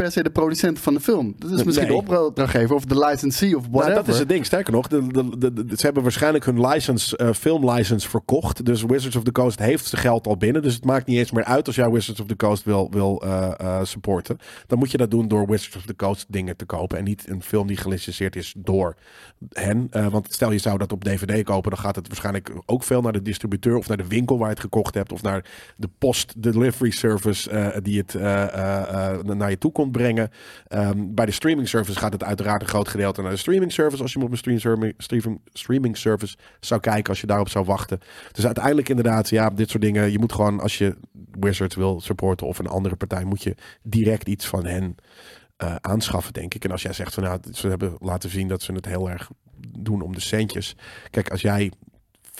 per se de producent van de film. Dat is misschien Nee. de opdrachtgever of de licensee of whatever. Nou, dat is het ding. Sterker nog, de, de, ze hebben waarschijnlijk hun license, eh, filmlicense verkocht. Dus Wizards of the Coast heeft zijn geld al binnen. Dus het maakt niet eens meer uit als jij Wizards of the Coast wil, wil eh, eh, supporten. Dan moet je dat doen door Wizards of the Coast dingen te kopen. En niet een film die gelicenseerd is door hen. Want stel je zou dat op DVD kopen, dan gaat het waarschijnlijk ook veel naar de distributeur of naar de winkel waar je het gekocht hebt. Of naar de post delivery service die het naar je toe komt rondbrengen. Ehm, bij de streaming service gaat het uiteraard een groot gedeelte naar de streaming service. Als je op een stream streaming, streaming, streaming service zou kijken, als je daarop zou wachten. Dus uiteindelijk inderdaad, ja, dit soort dingen. Je moet gewoon, als je Wizards wil supporten of een andere partij, moet je direct iets van hen eh, aanschaffen, denk ik. En als jij zegt van nou, ze hebben laten zien dat ze het heel erg doen om de centjes. Kijk, als jij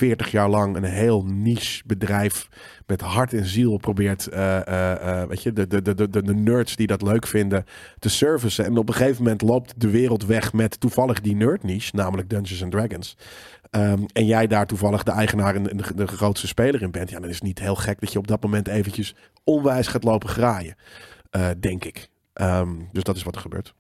40 jaar lang een heel niche bedrijf met hart en ziel probeert, eh, weet je, de, de, de, de, de nerds die dat leuk vinden, te servicen. En op een gegeven moment loopt de wereld weg met toevallig die nerd niche, namelijk Dungeons and Dragons. Ehm, en jij daar toevallig de eigenaar en de, grootste speler in bent. Ja, dan is het niet heel gek dat je op dat moment eventjes onwijs gaat lopen graaien. denk ik. Ehm, dus dat is wat er gebeurt.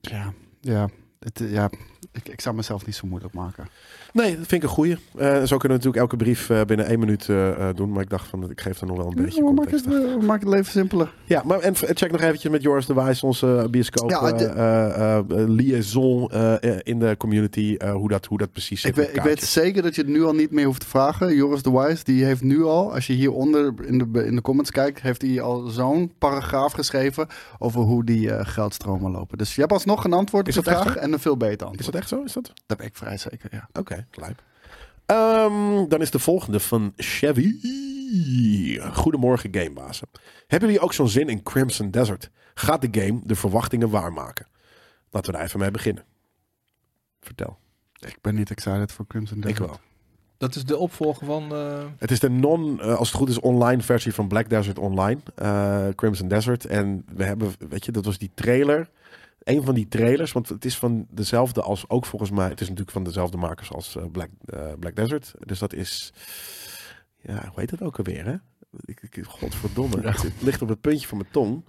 Ja, ja. Het, ja ik, ik zou mezelf niet zo moeilijk maken. Nee, dat vind ik een goeie. Eh, zo kunnen we natuurlijk elke brief eh, binnen één minuut eh, doen. Maar ik dacht van, ik geef er nog wel een beetje Ja, context het, maken het leven simpeler. Ja, maar en check nog eventjes met Joris de Wijs, onze bioscoop Ja, de- liaison in de community. hoe, dat, hoe dat precies zit. Ik weet, ik weet zeker dat je het nu al niet meer hoeft te vragen. Joris de Wise, die heeft nu al, als je hieronder in de, in de comments kijkt, heeft hij al zo'n paragraaf geschreven over hoe die geldstromen lopen. Dus je hebt alsnog een antwoord Is op de vraag en een veel beter Is antwoord. dat echt zo? Is dat? Dat ben ik vrij zeker, ja. Oké, lijp. Ehm, dan is de volgende van Chevy. Goedemorgen, gamebazen. Hebben jullie ook zo'n zin in Crimson Desert? Gaat de game de verwachtingen waarmaken? Laten we daar even mee beginnen. Vertel. Ik ben niet excited voor Crimson Ik Desert. wel. Dat is de opvolger van... eh, Het is de non, eh, als het goed is, online versie van Black Desert Online. eh, Crimson Desert. En we hebben, weet je, dat was die trailer. Een van die trailers, want het is van dezelfde als ook volgens mij. Het is natuurlijk van dezelfde makers als eh, Black, eh, Black Desert. Dus dat is. Ja, hoe heet het ook alweer, hè? Ik, ik, godverdomme. Ja. Het ligt op het puntje van mijn tong.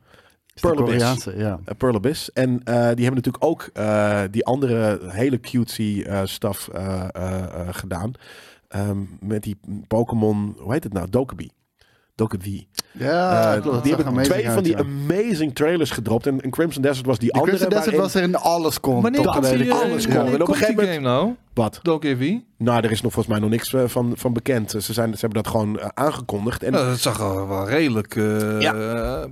Pearl ja. Uh, Pearl Abyss. En eh, die hebben natuurlijk ook eh, die andere hele cutesy eh stuff eh, eh, eh, gedaan. Ehm, met die Pokémon, hoe heet het nou? Dokkaebi. Dokkaebi. Ja, Eh, klopt. die Dat hebben twee van die amazing trailers gedropt. En, en Crimson Desert was die, Die andere. Crimson Desert waarin- was er in alles kon. wanneer komt die, ik. eh, alles kon. wanneer En op een komt die gegeven game nou? Wat? Dog EV? Nou, er is nog volgens mij nog niks eh, van, van bekend. Ze, zijn, ze hebben dat gewoon eh, aangekondigd. En, dat zag er wel redelijk... eh, Ja. eh,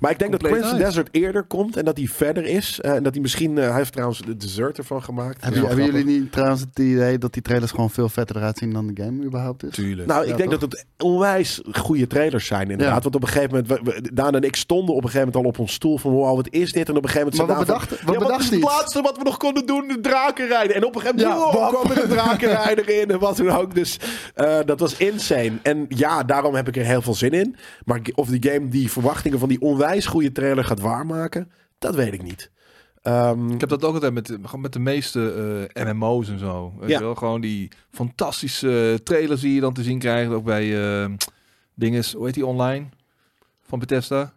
maar ik denk dat Crimson uit. Desert eerder komt. En dat hij verder is. eh, en dat hij misschien... eh, hij heeft trouwens de dessert ervan gemaakt. Hebben, Ja, hebben grappig. jullie niet trouwens het idee dat die trailers gewoon veel vetter eruit zien dan de game überhaupt is? Tuurlijk. Nou, ik Ja, denk toch? dat het onwijs goede trailers zijn inderdaad. Want op een gegeven moment, Daan en ik stonden op een gegeven moment al op ons stoel van wow, wat is dit? En op een gegeven moment Maar van, bedachten, ja, wat is bedachten het laatste wat we nog konden doen? De drakenrijden. En op een gegeven moment Ja, wow, kwam er een drakenrijder in en wat dan ook. Dus eh, dat was insane. En ja, daarom heb ik er heel veel zin in. Maar of die game die verwachtingen van die onwijs goede trailer gaat waarmaken, dat weet ik niet. Ehm, Ik heb dat ook altijd met, gewoon met de meeste eh, MMO's en zo. Weet Ja. wel? Gewoon die fantastische trailers die je dan te zien krijgt. Ook bij eh dinges, hoe heet die online? Van Bethesda.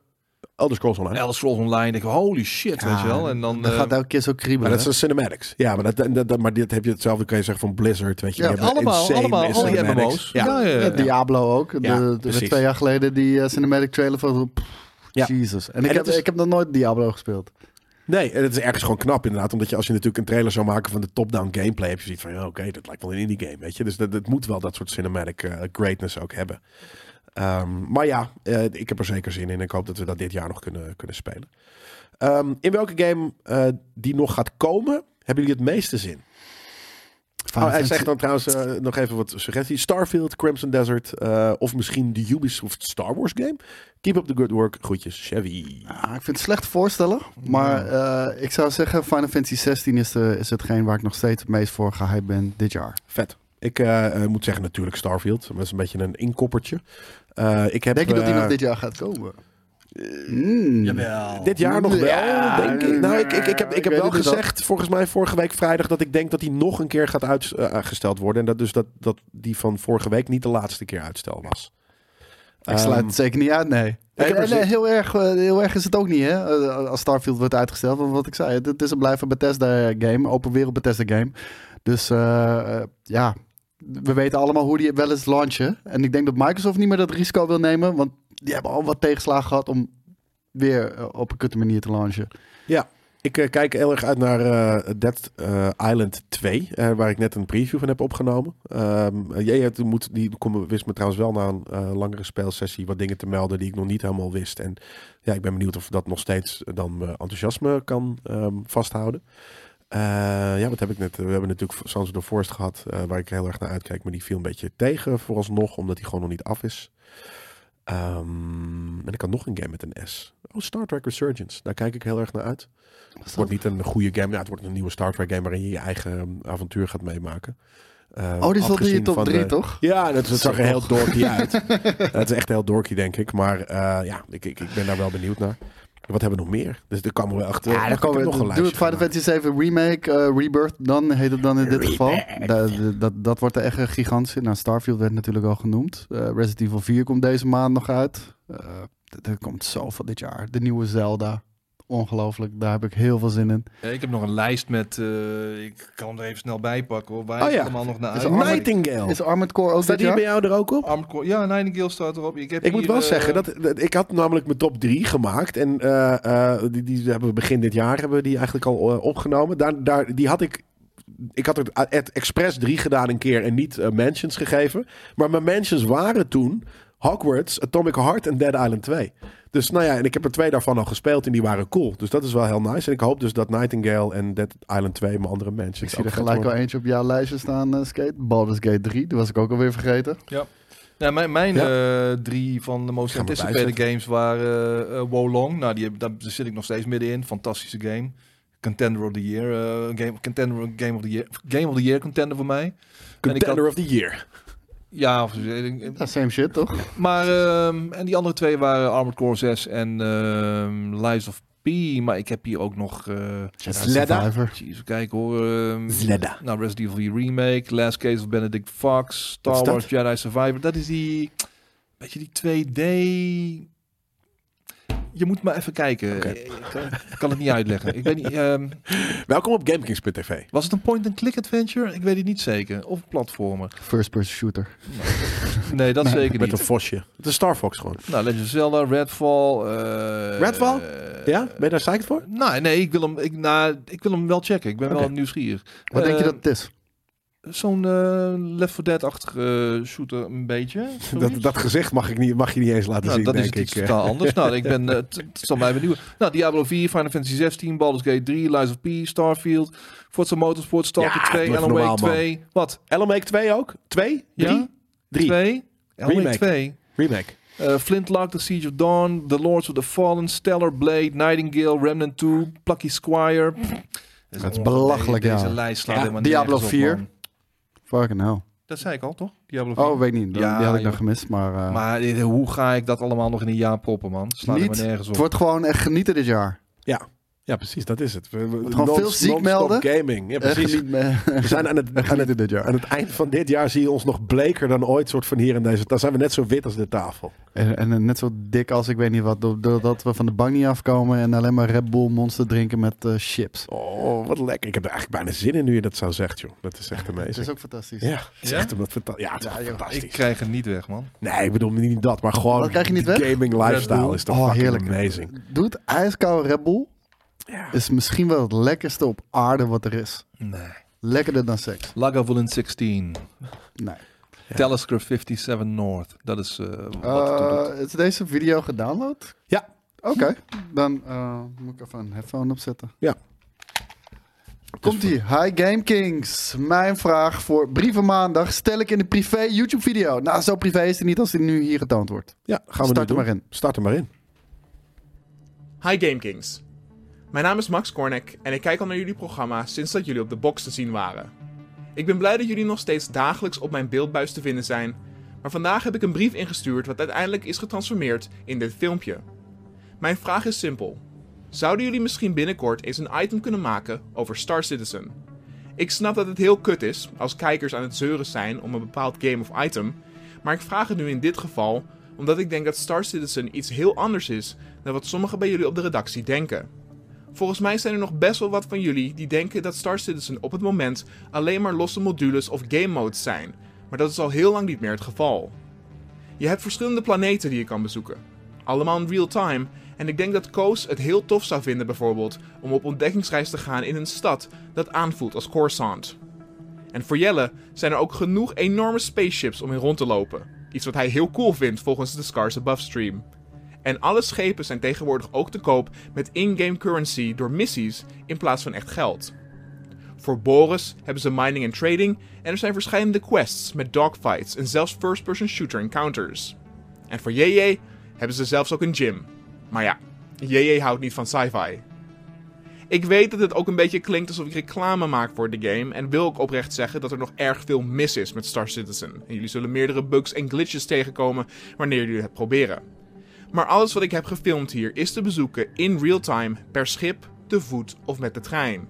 Elder Scrolls Online. Elder Scrolls Online. Denk ik, holy shit, weet je wel. En dan... dat eh, gaat elke keer zo Maar kriebelen. dat is een cinematics. Ja, maar, dat, dat, dat- maar dit heb je hetzelfde kan je zeggen van Blizzard. Weet je, Ja, allemaal, allemaal, al die cinematics. MMO's. Ja. Ja, ja, ja. Ja, Diablo ook. Ja, de, de, twee jaar geleden die eh, cinematic trailer van... pff, Ja. Jesus. En ik, En heb, is- ik heb nog nooit Diablo gespeeld. Nee, en het is ergens gewoon knap inderdaad. Omdat je als je natuurlijk een trailer zou maken van de top-down gameplay... heb je zoiets van, ja, oké, dat lijkt wel een indie game, weet je. Dus dat, dat moet wel dat soort cinematic eh, greatness ook hebben. Ehm, maar ja, eh, ik heb er zeker zin in. Ik hoop dat we dat dit jaar nog kunnen, kunnen spelen. Ehm, in welke game eh, die nog gaat komen, hebben jullie het meeste zin? Oh, hij zegt dan trouwens eh, nog even wat suggesties. Starfield, Crimson Desert eh, of misschien de Ubisoft Star Wars game. Keep up the good work. Groetjes, Chevy. Ah, ik vind het slecht voorstellen. Maar eh, ik zou zeggen, Final Fantasy 16 is, de, is hetgeen waar ik nog steeds het meest voor gehyped ben dit jaar. Vet. Ik eh, eh, moet zeggen natuurlijk Starfield. Maar dat is een beetje een inkoppertje. Eh, ik heb, Denk je dat die nog dit jaar gaat komen? Mm. Jawel. Dit jaar nog wel, Ja, denk ik. Nou, ik, ik, ik heb, ik heb wel gezegd, volgens mij vorige week vrijdag, dat ik denk dat die nog een keer gaat uitgesteld worden. En dat dus dat, dat die van vorige week niet de laatste keer uitstel was. Ik sluit Ehm, het zeker niet uit, nee. heel, erg, heel erg is het ook niet, hè? Als Starfield wordt uitgesteld. Want wat ik zei, het, is een blijven Bethesda-game. Open wereld Bethesda-game. Dus ja, we weten allemaal hoe die wel eens launchen. En ik denk dat Microsoft niet meer dat risico wil nemen. Want die hebben al wat tegenslagen gehad om weer eh, op een kutte manier te launchen. Ik eh, kijk heel erg uit naar eh, Dead Island 2, eh, waar ik net een preview van heb opgenomen. Ehm jij moet, die kom, wist me trouwens wel na een langere speelsessie wat dingen te melden die ik nog niet helemaal wist. En ja, ik ben benieuwd of dat nog steeds dan enthousiasme kan ehm, vasthouden. Eh, ja, wat heb ik net? We hebben natuurlijk of the Forest gehad, eh, waar ik heel erg naar uitkijk. Maar die viel een beetje tegen vooralsnog, omdat die gewoon nog niet af is. Ehm, en ik had nog een game met een S. Oh, Star Trek Resurgence. Daar kijk ik heel erg naar uit. Het wordt niet een goede game. Ja, het wordt een nieuwe Star Trek game waarin je je eigen um, avontuur gaat meemaken. Uh, Oh, die zat in je top van 3, de- toch? Ja, het zag er heel dorky uit. het is echt heel dorky, denk ik. Maar ja, ik, ik, ik ben daar wel benieuwd naar. Wat hebben we nog meer? Dus er komen we achter. Ja, ik komen we. nog een Doe het Final Fantasy 7 Remake, eh, Rebirth, dan heet het dan in dit geval. Da- dat, dat wordt er echt een gigantische. Nou, Starfield werd natuurlijk al genoemd. Eh, Resident Evil 4 komt deze maand nog uit. D- er komt zoveel dit jaar. De nieuwe Zelda. Ongelooflijk, daar heb ik heel veel zin in. Ja, ik heb nog een lijst met, eh, ik kan hem er even snel bij pakken hoor, waar Oh ja. allemaal nog naar Is Armored- Nightingale. Is Armored Core ook Staat die bij jou er ook op? Armored Core, ja, Nightingale staat erop. Ik, heb Ik moet wel eh, zeggen, dat, dat- ik had namelijk mijn top 3 gemaakt. En eh, eh, die, die hebben we begin dit jaar hebben we die eigenlijk al opgenomen. Daar, daar, die had ik. Ik had het, het Express 3 gedaan een keer en niet Mansions gegeven. Maar mijn Mansions waren toen Hogwarts, Atomic Heart en Dead Island 2. Dus nou ja, en ik heb er twee daarvan al gespeeld en die waren cool. Dus dat is wel heel nice. En ik hoop dus dat Nightingale en Dead Island 2 mijn andere Mansions Ik zie er gelijk al eentje op jouw lijstje staan, eh, Skate. Baldur's Gate 3, die was ik ook alweer vergeten. Ja, mijn, mijn Ja. eh, drie van de most anticipated games waren eh Wolong. Nou, die, heb- daar zit ik nog steeds middenin. Fantastische game. Contender of the Year. eh, game, contender, game of the Year. Game of the Year contender voor mij. Contender had- of the Year. Ja, of, Ja, same shit, toch? maar ehm, en die andere twee waren Armored Core 6 en ehm Lies of P. Maar ik heb hier ook nog... eh Sledda. Kijken hoor. ehm, Zledda. nou, Resident Evil Remake, Last Case of Benedict Fox, Star Wars Jedi Survivor. Dat is die, weet je, die 2D. Je moet maar even kijken. Ik, kan, ik kan het niet uitleggen. Ik weet niet. ehm, Welkom op GameKings.tv. was het een point-and-click adventure? Ik weet het niet zeker. Of een platformer? First person shooter. Nee, dat zeker Met een niet. vosje. Het is Star Fox gewoon. Nou, Legend of Zelda, Redfall. eh, Redfall? eh, Ja? Ben je daar psyched voor? Nou, nee, ik wil hem, ik, nou, ik wil hem wel checken. Ik ben wel nieuwsgierig. Wat denk je Eh, dat het is? Zo'n eh, Left 4 Dead-achtige eh, shooter een beetje. Dat, dat gezicht mag, ik niet, mag je niet eens laten Nou, zien, dat is denk iets ik. totaal anders. nou, ik ben, eh, het het zal mij benieuwen. Nou, Diablo 4, Final Fantasy 16, Baldur's Gate 3, Lies of P, Starfield, Forza Motorsport, Stalker Ja, 2, doe even Alan Wake normaal, man. 2. Wat? Alan Wake 2 ook? 2? 3? Ja? 3. 2? Alan Remake. 2. Remake. Eh, Flintlock, The Siege of Dawn, The Lords of the Fallen, Stellar Blade, Nightingale, Remnant 2, Plucky Squire. Pff, Dat is belachelijk, deze, ja. Deze lijst slaat Ja, helemaal Diablo nergens op, 4. man. Fucking hell. Dat zei ik al, toch? Diablo 4. Oh, weet niet. Die Ja, had ik nog gemist. Maar, eh, Maar hoe ga ik dat allemaal nog in een jaar proppen, man? Slaat helemaal nergens op. het wordt gewoon echt genieten dit jaar. Ja, precies, dat is het. We, we, gewoon veel ziek melden. gaming. Ja, precies. We zijn aan het, aan, het, dit jaar. aan het eind van dit jaar zie je ons nog bleker dan ooit soort van hier in deze... Dan zijn we net zo wit als de tafel. En, en net zo dik als ik weet niet wat. do- Doordat we van de bank niet afkomen en alleen maar Red Bull Monster drinken met eh, chips. Oh, wat lekker. Ik heb er eigenlijk bijna zin in nu je dat zo zegt, joh. Dat is echt Het amazing. is ook fantastisch. Ja, het is Ja? echt fanta- ja, het is Ja, echt joh. fantastisch. Ik krijg het niet weg, man. Nee, ik bedoel niet dat, maar gewoon Wat krijg je niet de weg? gaming lifestyle is toch Oh, fucking heerlijk. amazing. Doe het ijskoude Red Bull. Ja. Is misschien wel het lekkerste op aarde wat er is. Nee. Lekkerder dan seks. Lagavulin 16. Nee. Ja. Talisker 57 North. Dat is eh, wat het Eh, is deze video gedownload? Ja. Oké, dan eh, moet ik even een headphone opzetten. Ja. Komt ie. Hi Game Kings. Mijn vraag voor brieven maandag stel ik in de privé YouTube video. Nou, zo privé is het niet als die nu hier getoond wordt. Ja, gaan we Start nu er maar in. Start er maar in. Hi GameKings. Mijn naam is Max Kornek en ik kijk al naar jullie programma sinds dat jullie op de box te zien waren. Ik ben blij dat jullie nog steeds dagelijks op mijn beeldbuis te vinden zijn, maar vandaag heb ik een brief ingestuurd wat uiteindelijk is getransformeerd in dit filmpje. Mijn vraag is simpel. Zouden jullie misschien binnenkort eens een item kunnen maken over Star Citizen? Ik snap dat het heel kut is als kijkers aan het zeuren zijn om een bepaald game of item, maar ik vraag het nu in dit geval omdat ik denk dat Star Citizen iets heel anders is dan wat sommigen bij jullie op de redactie denken. Volgens mij zijn er nog best wel wat van jullie die denken dat Star Citizen op het moment alleen maar losse modules of game modes zijn, maar dat is al heel lang niet meer het geval. Je hebt verschillende planeten die je kan bezoeken. allemaal in real time. En ik denk dat Koos het heel tof zou vinden bijvoorbeeld om op ontdekkingsreis te gaan in een stad dat aanvoelt als Coruscant. En voor Jelle zijn er ook genoeg enorme spaceships om in rond te lopen. Iets wat hij heel cool vindt volgens de Scars Above stream. En alle schepen zijn tegenwoordig ook te koop met in-game currency door missies in plaats van echt geld. Voor Boris hebben ze mining en trading en er zijn verschillende quests met dogfights en zelfs first-person shooter encounters. En voor JJ hebben ze zelfs ook een gym. Maar ja, JJ houdt niet van sci-fi. Ik weet dat het ook een beetje klinkt alsof ik reclame maak voor de game en wil ik oprecht zeggen dat er nog erg veel mis is met Star Citizen. En jullie zullen meerdere bugs en glitches tegenkomen wanneer jullie het proberen. Maar alles wat ik heb gefilmd hier is te bezoeken in real time per schip, te voet of met de trein.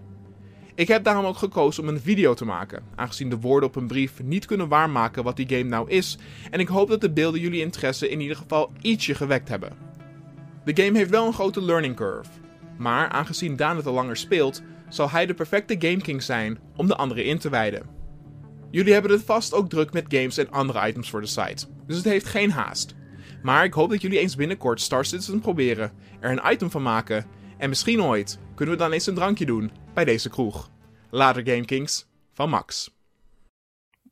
Ik heb daarom ook gekozen om een video te maken, aangezien de woorden op een brief niet kunnen waarmaken wat die game nou is, en ik hoop dat de beelden jullie interesse in ieder geval ietsje gewekt hebben. De game heeft wel een grote learning curve, maar aangezien Daan het al langer speelt, zal hij de perfecte Game King zijn om de anderen in te wijden. Jullie hebben het vast ook druk met games en andere items voor de site, dus het heeft geen haast. Maar ik hoop dat jullie eens binnenkort Star Citizen proberen, er een item van maken en misschien ooit kunnen we dan eens een drankje doen bij deze kroeg. Later Game Kings van Max.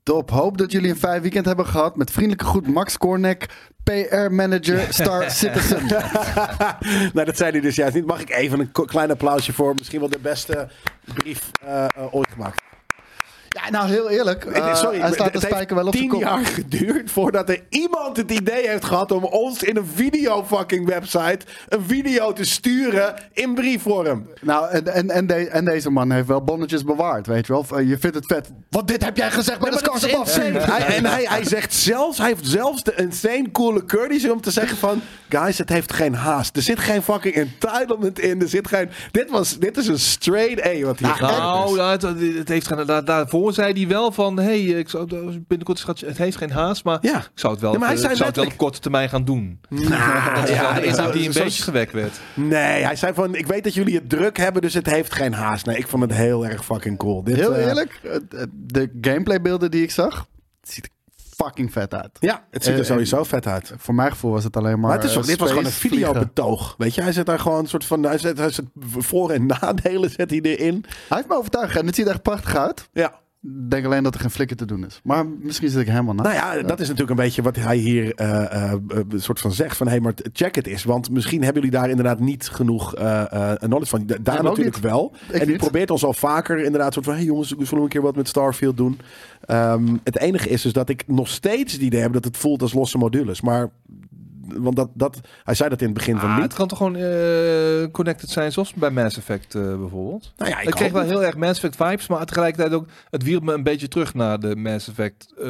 Top. Hoop dat jullie een fijn weekend hebben gehad. Met vriendelijke groet Max Cornek, PR Manager Star Citizen. nou, dat zei hij dus juist niet. Mag ik even een klein applausje voor misschien wel de beste brief eh, eh, ooit gemaakt. Ja, nou heel eerlijk. Het eh, is- sorry, hij staat de spijker wel op tien kop. jaar geduurd voordat er iemand het idee heeft gehad om ons in een video fucking website een video te sturen in briefvorm. Nou, en, en, en, de- en deze man heeft wel bonnetjes bewaard, weet je wel. Eh, Je vindt het vet. Want dit heb jij gezegd bij de maar dat Scars is Above. insane. Hij, en hij, hij zegt zelfs, hij heeft zelfs de insane coole courtesy om te zeggen van... Guys, het heeft geen haast. Er zit geen fucking entitlement in. Er zit geen... Dit, was, dit is een straight A wat hier Nou, is. ja, het, het heeft geen, zei hij wel van, hey, ik zou binnenkort schat, het heeft geen haast, maar Ja. ik zou het wel, Ja, maar hij eh, zei ik zou het wel op korte termijn gaan doen. Nou, Dat is de ja, indruk die een zo- beetje gewekt werd. Nee, hij zei van, ik weet dat jullie het druk hebben, dus het heeft geen haast. Nee, ik vond het heel erg fucking cool. Dit, Heel eh, eerlijk, de gameplaybeelden die ik zag, ziet er fucking vet uit. Ja, het ziet er Eh, sowieso vet uit. Voor mijn gevoel was het alleen maar. Maar het is, eh, dit was gewoon een videobetoog. Weet je, hij zet daar gewoon een soort van. Hij zet, hij zet voor- en nadelen zet hij erin. Hij heeft me overtuigd en het ziet er echt prachtig uit. Ja. Ik denk alleen dat er geen flikker te doen is. Maar misschien zit ik helemaal na. Nou ja, dat is natuurlijk een beetje wat hij hier eh, eh, eh, een soort van zegt. Van hé, hey, maar check het eens. Want misschien hebben jullie daar inderdaad niet genoeg eh eh, knowledge van. Da- Daar natuurlijk niet. wel. en die niet. probeert ons al vaker inderdaad soort van... hé hey jongens, we zullen een keer wat met Starfield doen. Ehm, het enige is dus dat ik nog steeds het idee heb dat het voelt als losse modules. Maar... Want dat, dat, hij zei dat in het begin van Ah, niet. het kan toch gewoon eh, connected zijn, zoals bij Mass Effect eh, bijvoorbeeld. Nou ja, Ik, ik kreeg wel heel erg Mass Effect vibes, maar tegelijkertijd ook, het wierp me een beetje terug naar de Mass Effect eh,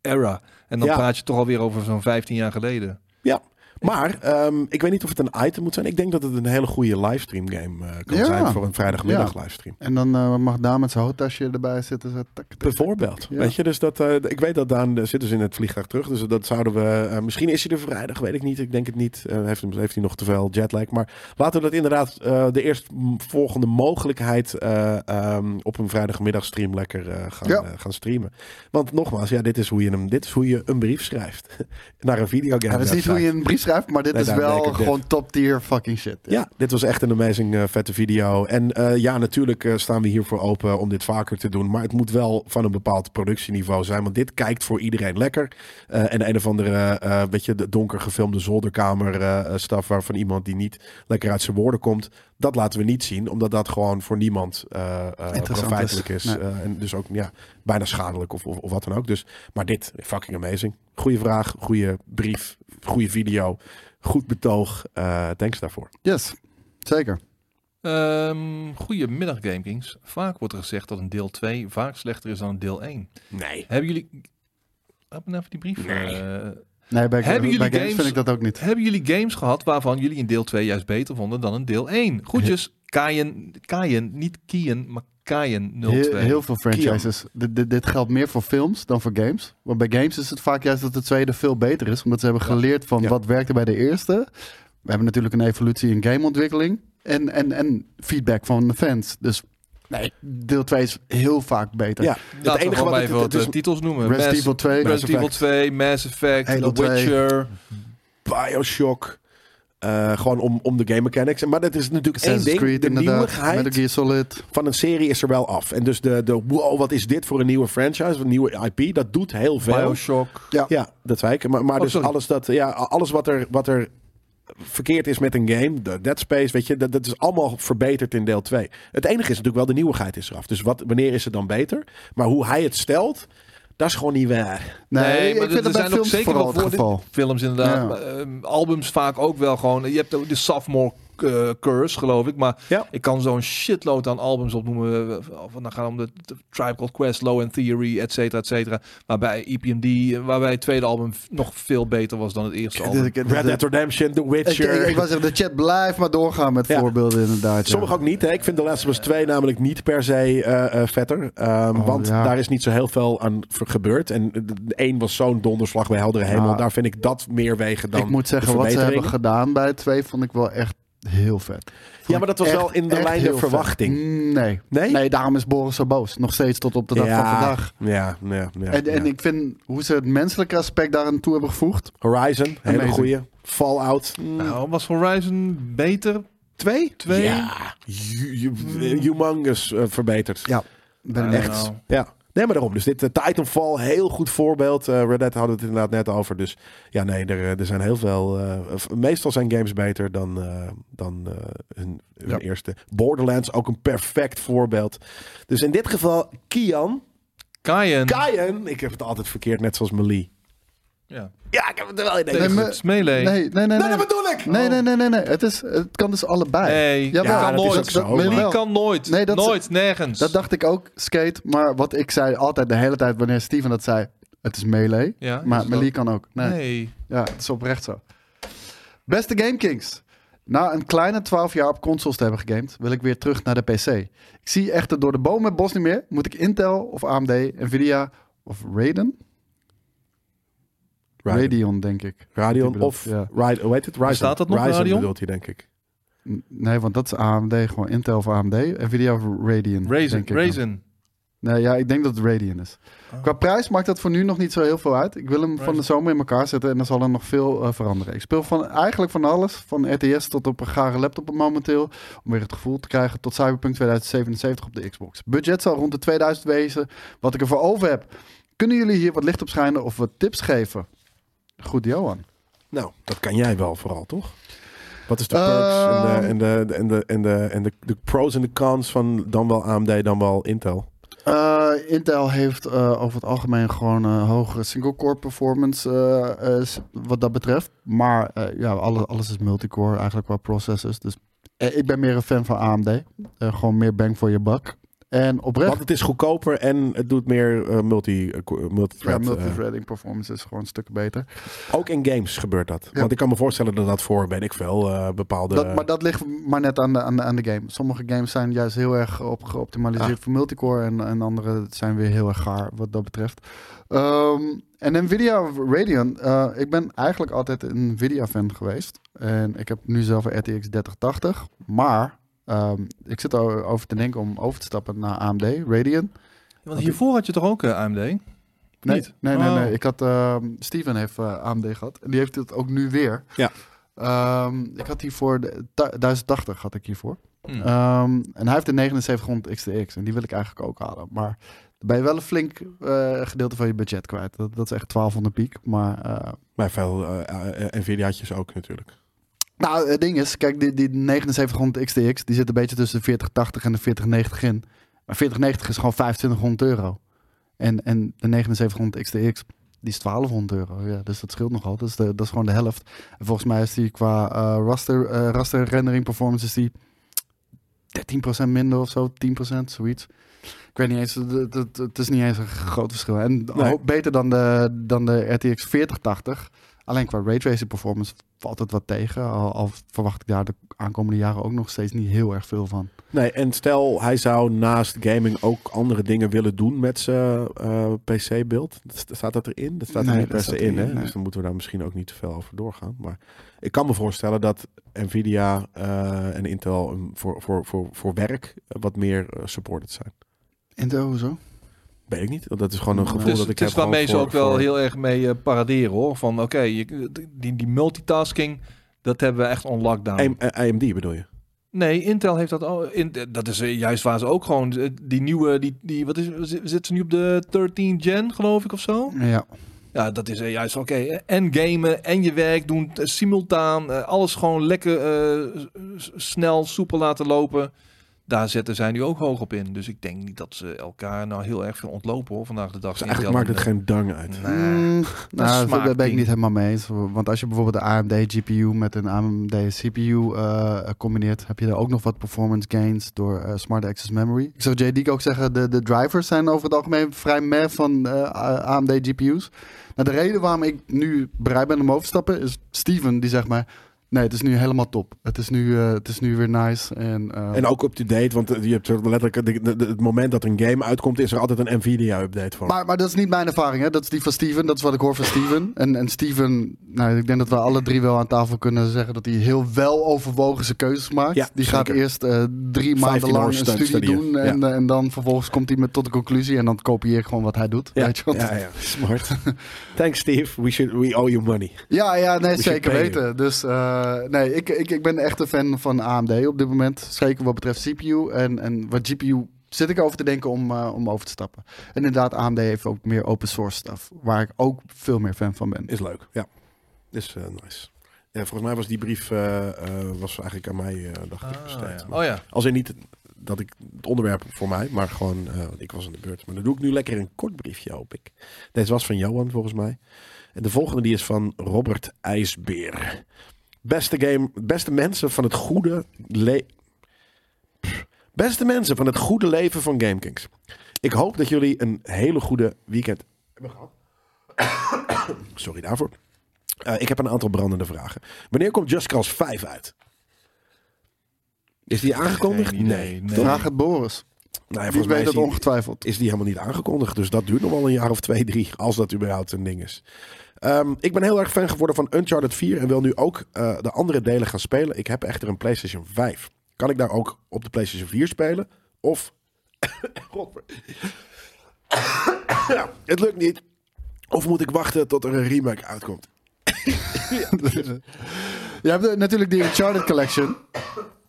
era. En dan Ja. praat je toch alweer over zo'n 15 jaar geleden. Ja, maar ehm, ik weet niet of het een item moet zijn. Ik denk dat het een hele goede livestream game eh, kan Ja. zijn voor een vrijdagmiddag Ja. livestream. En dan eh, mag Daan met zijn houttasje erbij zitten. Zo, tak, tak. Bijvoorbeeld. Ja. Weet je, dus dat, eh, ik weet dat Daan zit dus in het vliegtuig terug. Dus dat zouden we. misschien is hij er vrijdag, weet ik niet. Ik denk het niet. Eh, heeft, hem- heeft hij nog te veel jetlag. Maar laten we dat inderdaad eh, de eerstvolgende mogelijkheid eh, ehm, op een vrijdagmiddagstream lekker eh, gaan, Ja. gaan streamen. Want nogmaals, ja, dit is hoe je hem. Dit is hoe je een brief schrijft naar een videogame. Ja, dat is niet hoe je een brief schrijft, maar dit Nee, is wel dit. gewoon top tier fucking shit. Ja, dit was echt een amazing eh, vette video. En eh, ja, natuurlijk eh, staan we hiervoor open om dit vaker te doen. Maar het moet wel van een bepaald productieniveau zijn. Want dit kijkt voor iedereen lekker. En een of andere, eh beetje de donker gefilmde zolderkamer staf waarvan iemand die niet lekker uit zijn woorden komt. Dat laten we niet zien, omdat dat gewoon voor niemand profijtelijk is. Nee. En dus ook ja, bijna schadelijk of, of, of wat dan ook. Dus, maar dit, fucking amazing. Goeie vraag, goede brief, goede video, goed betoog. Eh thanks daarvoor. Yes, zeker. Ehm goedemiddag GameKings. Vaak wordt er gezegd dat een deel 2 vaak slechter is dan een deel 1. Nee. Hebben jullie... Open even die brief. Nee. eh, Nee, bij, Hebben bij jullie games, games- vind ik dat ook niet. hebben jullie games gehad waarvan jullie in deel 2 juist beter vonden dan in deel 1? Groetjes, Kayen, Kayen, niet Kien, maar Kayen 02. Heel, heel veel franchises. Dit, dit, dit geldt meer voor films dan voor games. Want bij games is het vaak juist dat de tweede veel beter is. Omdat ze hebben geleerd van Ja. wat werkte bij de eerste. We hebben natuurlijk een evolutie in gameontwikkeling. En, en, en feedback van de fans. Dus nee, deel 2 is heel vaak beter. Ja, Laten het we enige gewoon wat even het, wat het eh, is titels noemen. Resident Mass, Evil 2. Mass Resident Evil Effect. 2, Mass Effect, Halo The 2. Witcher. Bioshock. Eh, gewoon om, om de game mechanics. Maar dat is natuurlijk één Assassin's ding. Creed de nieuwigheid Metal Gear Solid. van een serie is er wel af. En dus de, de wow, wat is dit voor een nieuwe franchise, een nieuwe IP, dat doet heel veel. Bioshock. Ja, dat zei ik. Maar, maar Oh, dus sorry. alles, dat, ja, alles wat, er, wat er verkeerd is met een game, de Dead Space, weet je, dat, dat is allemaal verbeterd in deel 2. Het enige is natuurlijk wel, de nieuwigheid is eraf. Dus wat, wanneer is het dan beter? Maar hoe hij het stelt, dat is gewoon niet waar. Nee, Nee, maar ik vind er zijn ook films zeker vooral wel voor geval. Films inderdaad. Ja. Maar, ehm, albums vaak ook wel gewoon. Je hebt de sophomore eh, curse, geloof ik. Maar Ja. ik kan zo'n shitload aan albums opnoemen. eh, Of het nou gaat om de, de Tribe Called Quest, Low End Theory, et cetera, et cetera. Waarbij EPMD, eh, waarbij het tweede album nog veel beter was dan het eerste album. Red Dead Redemption, The Witcher. ik, ik wou zeggen, de chat blijft maar doorgaan met Ja. voorbeelden inderdaad. ja. Sommige ook niet. Hè. Ik vind The Last of Us 2 namelijk niet per se eh, eh, vetter. Ehm, Oh, want ja. daar is niet zo heel veel aan gebeurd. En de, de een was zo'n donderslag bij heldere hemel. Ja. Daar vind ik dat meer wegen dan ik moet zeggen, wat ze hebben gedaan bij het twee vond ik wel echt heel vet. Ja, maar dat was Echt- wel in de lijn der verwachting. Nee. Nee? Nee, daarom is Boris zo boos. Nog steeds tot op de dag van vandaag. Ja, ja, ja, En, en ja. ik vind hoe ze het menselijke aspect daar aan toe hebben gevoegd. Horizon, hele goeie. Fallout. Nou, was Horizon beter? twee? Twee? Ja, hu- hu- humongous eh, verbeterd. Ja, ben echt. Ja. Nee, maar daarom. Dus dit uh, Titanfall, heel goed voorbeeld. Eh Red Dead hadden we het inderdaad net over. Dus ja, nee, er, eh, er zijn heel veel... eh, meestal zijn games beter dan, eh, dan eh, hun, hun Ja. eerste. Borderlands, ook een perfect voorbeeld. Dus in dit geval, Kian. Kaien. Kaien, ik heb het altijd verkeerd, net zoals Melee. Ja. Ja, ik heb het er wel in. Nee, maar- het Smelee. Nee, nee, nee. Nou, Nee, dat bedoel ik! nee, nee, nee, nee. nee. Het, is, het kan dus allebei. Nee, ja, Ja, kan dat is nooit. ook zo, Melee kan nooit. Nee, dat is- nooit, nergens. Dat dacht ik ook, skate. Maar wat ik zei altijd de hele tijd wanneer Steven dat zei, het is melee. ja, is Maar melee kan ook. Nee. Nee. Ja, het is oprecht zo. Beste Game Kings. Na een kleine 12 jaar op consoles te hebben gegamed, wil ik weer terug naar de PC. Ik zie echter door de boom met bos niet meer. Moet ik Intel of AMD, Nvidia of Radeon? Radeon. Radeon, denk ik. Radion bedoelt, of ja. Ride, hoe heet het? Ryzen. Bestaat dat nog, Ryzen Radion? bedoelt hij, denk ik. Nee, want dat is AMD, gewoon Intel of AMD. Nvidia of Radeon. Raisin. denk ik dan. Raisin. Nee, ja, ik denk dat het Radeon is. Oh. Qua prijs maakt dat voor nu nog niet zo heel veel uit. Ik wil hem van Ryzen. de zomer in elkaar zetten en dan zal er nog veel eh, veranderen. Ik speel van, eigenlijk van alles, van RTS tot op een gare laptop momenteel, om weer het gevoel te krijgen tot Cyberpunk 2077 op de Xbox. Budget zal rond de 2000 wezen. Wat ik ervoor over heb. Kunnen jullie hier wat licht op schijnen of wat tips geven? Goed, Johan. Nou, dat kan jij wel vooral, toch? Wat is de perks Ehm. en, de, en, de, en, de, en, de, en de, de pros en de cons van dan wel AMD, dan wel Intel? Eh, Intel heeft eh, over het algemeen gewoon een hogere single-core performance eh, eh, wat dat betreft. Maar eh, ja, alles, alles is multicore eigenlijk qua processors. Dus eh, ik ben meer een fan van AMD. Eh, gewoon meer bang voor je buck. En oprecht, Want het is goedkoper en het doet meer eh, multi, ja, multithread. eh. multithreading performance is gewoon een stuk beter. ook in games gebeurt dat. Ja. Want ik kan me voorstellen dat dat voor, weet ik veel, eh, bepaalde... Dat, maar dat ligt maar net aan de, aan, de, aan de game. Sommige games zijn juist heel erg op, geoptimaliseerd Ah. voor multicore. En, en andere zijn weer heel erg gaar wat dat betreft. Ehm, en Nvidia Radeon. eh, ik ben eigenlijk altijd een Nvidia-fan geweest. En ik heb nu zelf een RTX 3080. Maar ehm, ik zit erover te denken om over te stappen naar AMD, Radeon. Want hiervoor had je toch ook eh, AMD? Nee, Niet? nee, nee, Oh. nee. Ik had, ehm, Steven heeft eh, AMD gehad. En die heeft het ook nu weer. Ja. Ehm, ik had hiervoor, de, ta- 1080 had ik hiervoor. Hm. Ehm, en hij heeft de 7900 XTX en die wil ik eigenlijk ook halen. Maar dan ben je wel een flink eh, gedeelte van je budget kwijt. Dat, dat is echt 1200 piek. Maar eh, Maar veel eh, eh, Nvidia'tjes ook natuurlijk. Nou, het ding is, kijk, die, die 7900 XTX die zit een beetje tussen de 4080 en de 4090 in. Maar 4090 is gewoon 2500 euro. En, en de 7900 XTX die is 1200 euro. Ja, dus dat scheelt nogal. Dat is, de, dat is gewoon de helft. En volgens mij is die qua eh, raster, eh, raster rendering performance is die 13% minder of zo, 10%, zoiets. Ik weet niet eens, het, het, het is niet eens een groot verschil. En Nee. beter dan de, dan de RTX 4080. Alleen qua raytracing performance valt het wat tegen. Al, al verwacht ik daar de aankomende jaren ook nog steeds niet heel erg veel van. Nee, en stel hij zou naast gaming ook andere dingen willen doen met zijn eh, PC-beeld. Staat dat erin? Dat staat er Nee, niet per se in, hè? nee. Dus dan moeten we daar misschien ook niet te veel over doorgaan. Maar ik kan me voorstellen dat Nvidia eh, en Intel um, voor, voor, voor, voor werk wat meer eh, supported zijn. Intel, hoezo? Weet ik niet. Dat is gewoon een gevoel is, dat ik het is heb. waarmee ze ook voor- wel voor- heel erg mee eh, paraderen hoor. Van oké, je- die, die multitasking, Dat hebben we echt on lockdown. AM- eh, AMD bedoel je? Nee, Intel heeft dat al. In, dat is eh, juist waar ze ook gewoon die nieuwe, die, die wat is, zi- zit ze nu op de 13 gen, geloof ik of zo? Ja. Ja, dat is juist oké. En gamen en je werk doen simultaan, alles gewoon lekker eh, snel, soepel laten lopen. Daar zetten zij nu ook hoog op in. Dus ik denk niet dat ze elkaar nou heel erg veel ontlopen hoor vandaag de dag. Dus eigenlijk maakt het geen dang uit. Nee. Mm, een nou, daar ben ik niet helemaal mee eens. Want als je bijvoorbeeld de AMD GPU met een AMD CPU eh, combineert, heb je er ook nog wat performance gains door eh, Smart Access Memory. Ik zou JD ook zeggen, de, de drivers zijn over het algemeen vrij meh van eh, AMD GPU's. Nou, de reden waarom ik nu bereid ben om over te stappen is Steven die zegt maar, nee, het is nu helemaal top. Het is nu, eh, het is nu weer nice. En, eh, En ook up-to-date, want eh, je hebt letterlijk de- de- de- het moment dat een game uitkomt, is er altijd een Nvidia-update voor. Maar, maar dat is niet mijn ervaring, hè? Dat is die van Steven. Dat is wat ik hoor van Steven. En, en Steven, nou, ik denk dat we alle drie wel aan tafel kunnen zeggen dat hij heel wel overwogen zijn keuzes maakt. Ja, die gaat eerst eh, drie 15 maanden lang een studie doen. En, eh, en dan vervolgens komt hij met tot de conclusie. En dan kopieer ik gewoon wat hij doet. ja, Weet je wat? ja, ja, smart. Thanks Steve, we, should, we owe you money. Ja, ja, nee, We zeker weten. Dus eh, nee, ik, ik, ik ben echt een fan van AMD op dit moment. Zeker wat betreft CPU. En, en wat GPU zit ik over te denken om, eh, om over te stappen. En inderdaad, AMD heeft ook meer open source stuff. Waar ik ook veel meer fan van ben. Is leuk, ja. Is eh, nice. Ja, volgens mij was die brief eh, eh, was eigenlijk aan mij, eh dacht ik, Ah, besteed. ja. Oh ja. Als in niet dat ik het onderwerp voor mij, maar gewoon, eh, want ik was aan de beurt. Maar dan doe ik nu lekker een kort briefje, hoop ik. Deze was van Johan, volgens mij. En de volgende die is van Robert IJsbeer. Beste game, beste mensen van het goede le. Beste mensen van het goede leven van GameKings. Ik hoop dat jullie een hele goede weekend hebben gehad. Sorry daarvoor. Eh, ik heb een aantal brandende vragen. Wanneer komt Just Cause 5 uit? Is die aangekondigd? Nee. nee. Vraag het Boris. Nou, ja, Die volgens mij weet is dat die, ongetwijfeld. is die helemaal niet aangekondigd. Dus dat duurt nog wel een jaar of twee, drie. Als dat überhaupt een ding is. Ehm, ik ben heel erg fan geworden van Uncharted 4. En wil nu ook eh, de andere delen gaan spelen. Ik heb echter een PlayStation 5. Kan ik daar ook op de PlayStation 4 spelen? Of... Het lukt niet. Of moet ik wachten tot er een remake uitkomt? Je hebt eh, natuurlijk die Uncharted Collection.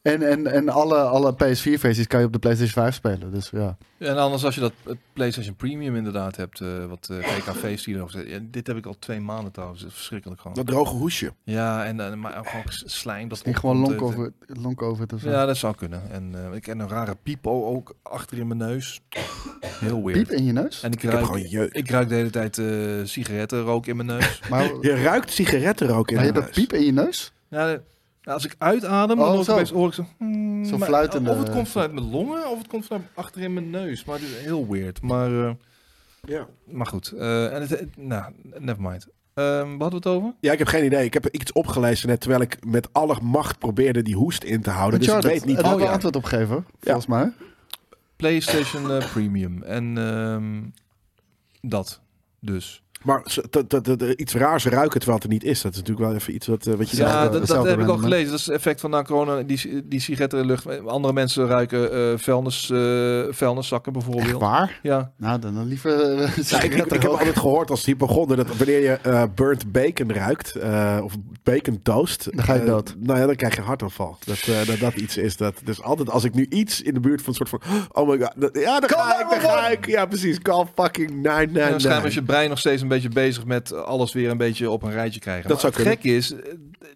En, en, en alle, alle PS4-versies kan je op de PlayStation 5 spelen. Dus ja. En anders als je dat PlayStation Premium inderdaad hebt, eh, wat uh, GKV's die erop zitten. Ja, dit heb ik al twee maanden trouwens. Dat is verschrikkelijk gewoon. Dat droge hoesje. Ja, en uh, maar ook gewoon slijm. Dat En gewoon eh, over, long over het of zo. Ja, dat zou kunnen. En eh, ik heb een rare piep ook achter in mijn neus. Heel weird. Piep in je neus? En ik Ik heb ruik, gewoon jeuk. ik ruik de hele tijd eh sigarettenrook in mijn neus. Maar, Je ruikt sigarettenrook in maar je de hebt neus. piep in je neus? ja, ja, als ik uitadem, Oh, dan hoor ik zo. opeens- hoor ik zo... hmm, Zo fluitende- Of het komt vanuit mijn longen, of het komt vanuit achter in mijn neus. Maar het is heel weird. Maar, eh, Ja. maar goed. eh, en het, het- nou, never mind. Ehm waar hadden we het over? Ja, ik heb geen idee. Ik heb iets opgelezen net terwijl ik met alle macht probeerde die hoest in te houden. Dus ik weet niet daar wat. ja. antwoord op gegeven, volgens mij. PlayStation eh, Premium. En ehm, dat dus. Maar ze- dat- dat- dat- iets raars ruiken terwijl het er niet is. Dat is natuurlijk wel even iets wat, eh, wat je Ja, zegt. Dat, dat heb ik al gelezen. Dat is het effect van na corona, die, die sigaretten in de lucht. Andere mensen ruiken eh, vuilnis, eh, vuilniszakken Echt bijvoorbeeld. waar? Ja, Nou, dan, dan liever uh, Ja, ik, ik, ik heb altijd gehoord als die begonnen dat wanneer je eh, burnt bacon ruikt eh, of bacon toast, Dan ga je dood. nou ja, dan krijg je hartaanval. Dat, eh, dat dat iets is. Dat, dus altijd als ik nu iets in de buurt van een soort van, oh my god, dat- ja, dan ga ik, dan ga ik. Ja, precies. Call fucking en waarschijnlijk 999. is je brein nog steeds een beetje bezig met alles weer een beetje op een rijtje krijgen. Dat maar zou het gek is, eh,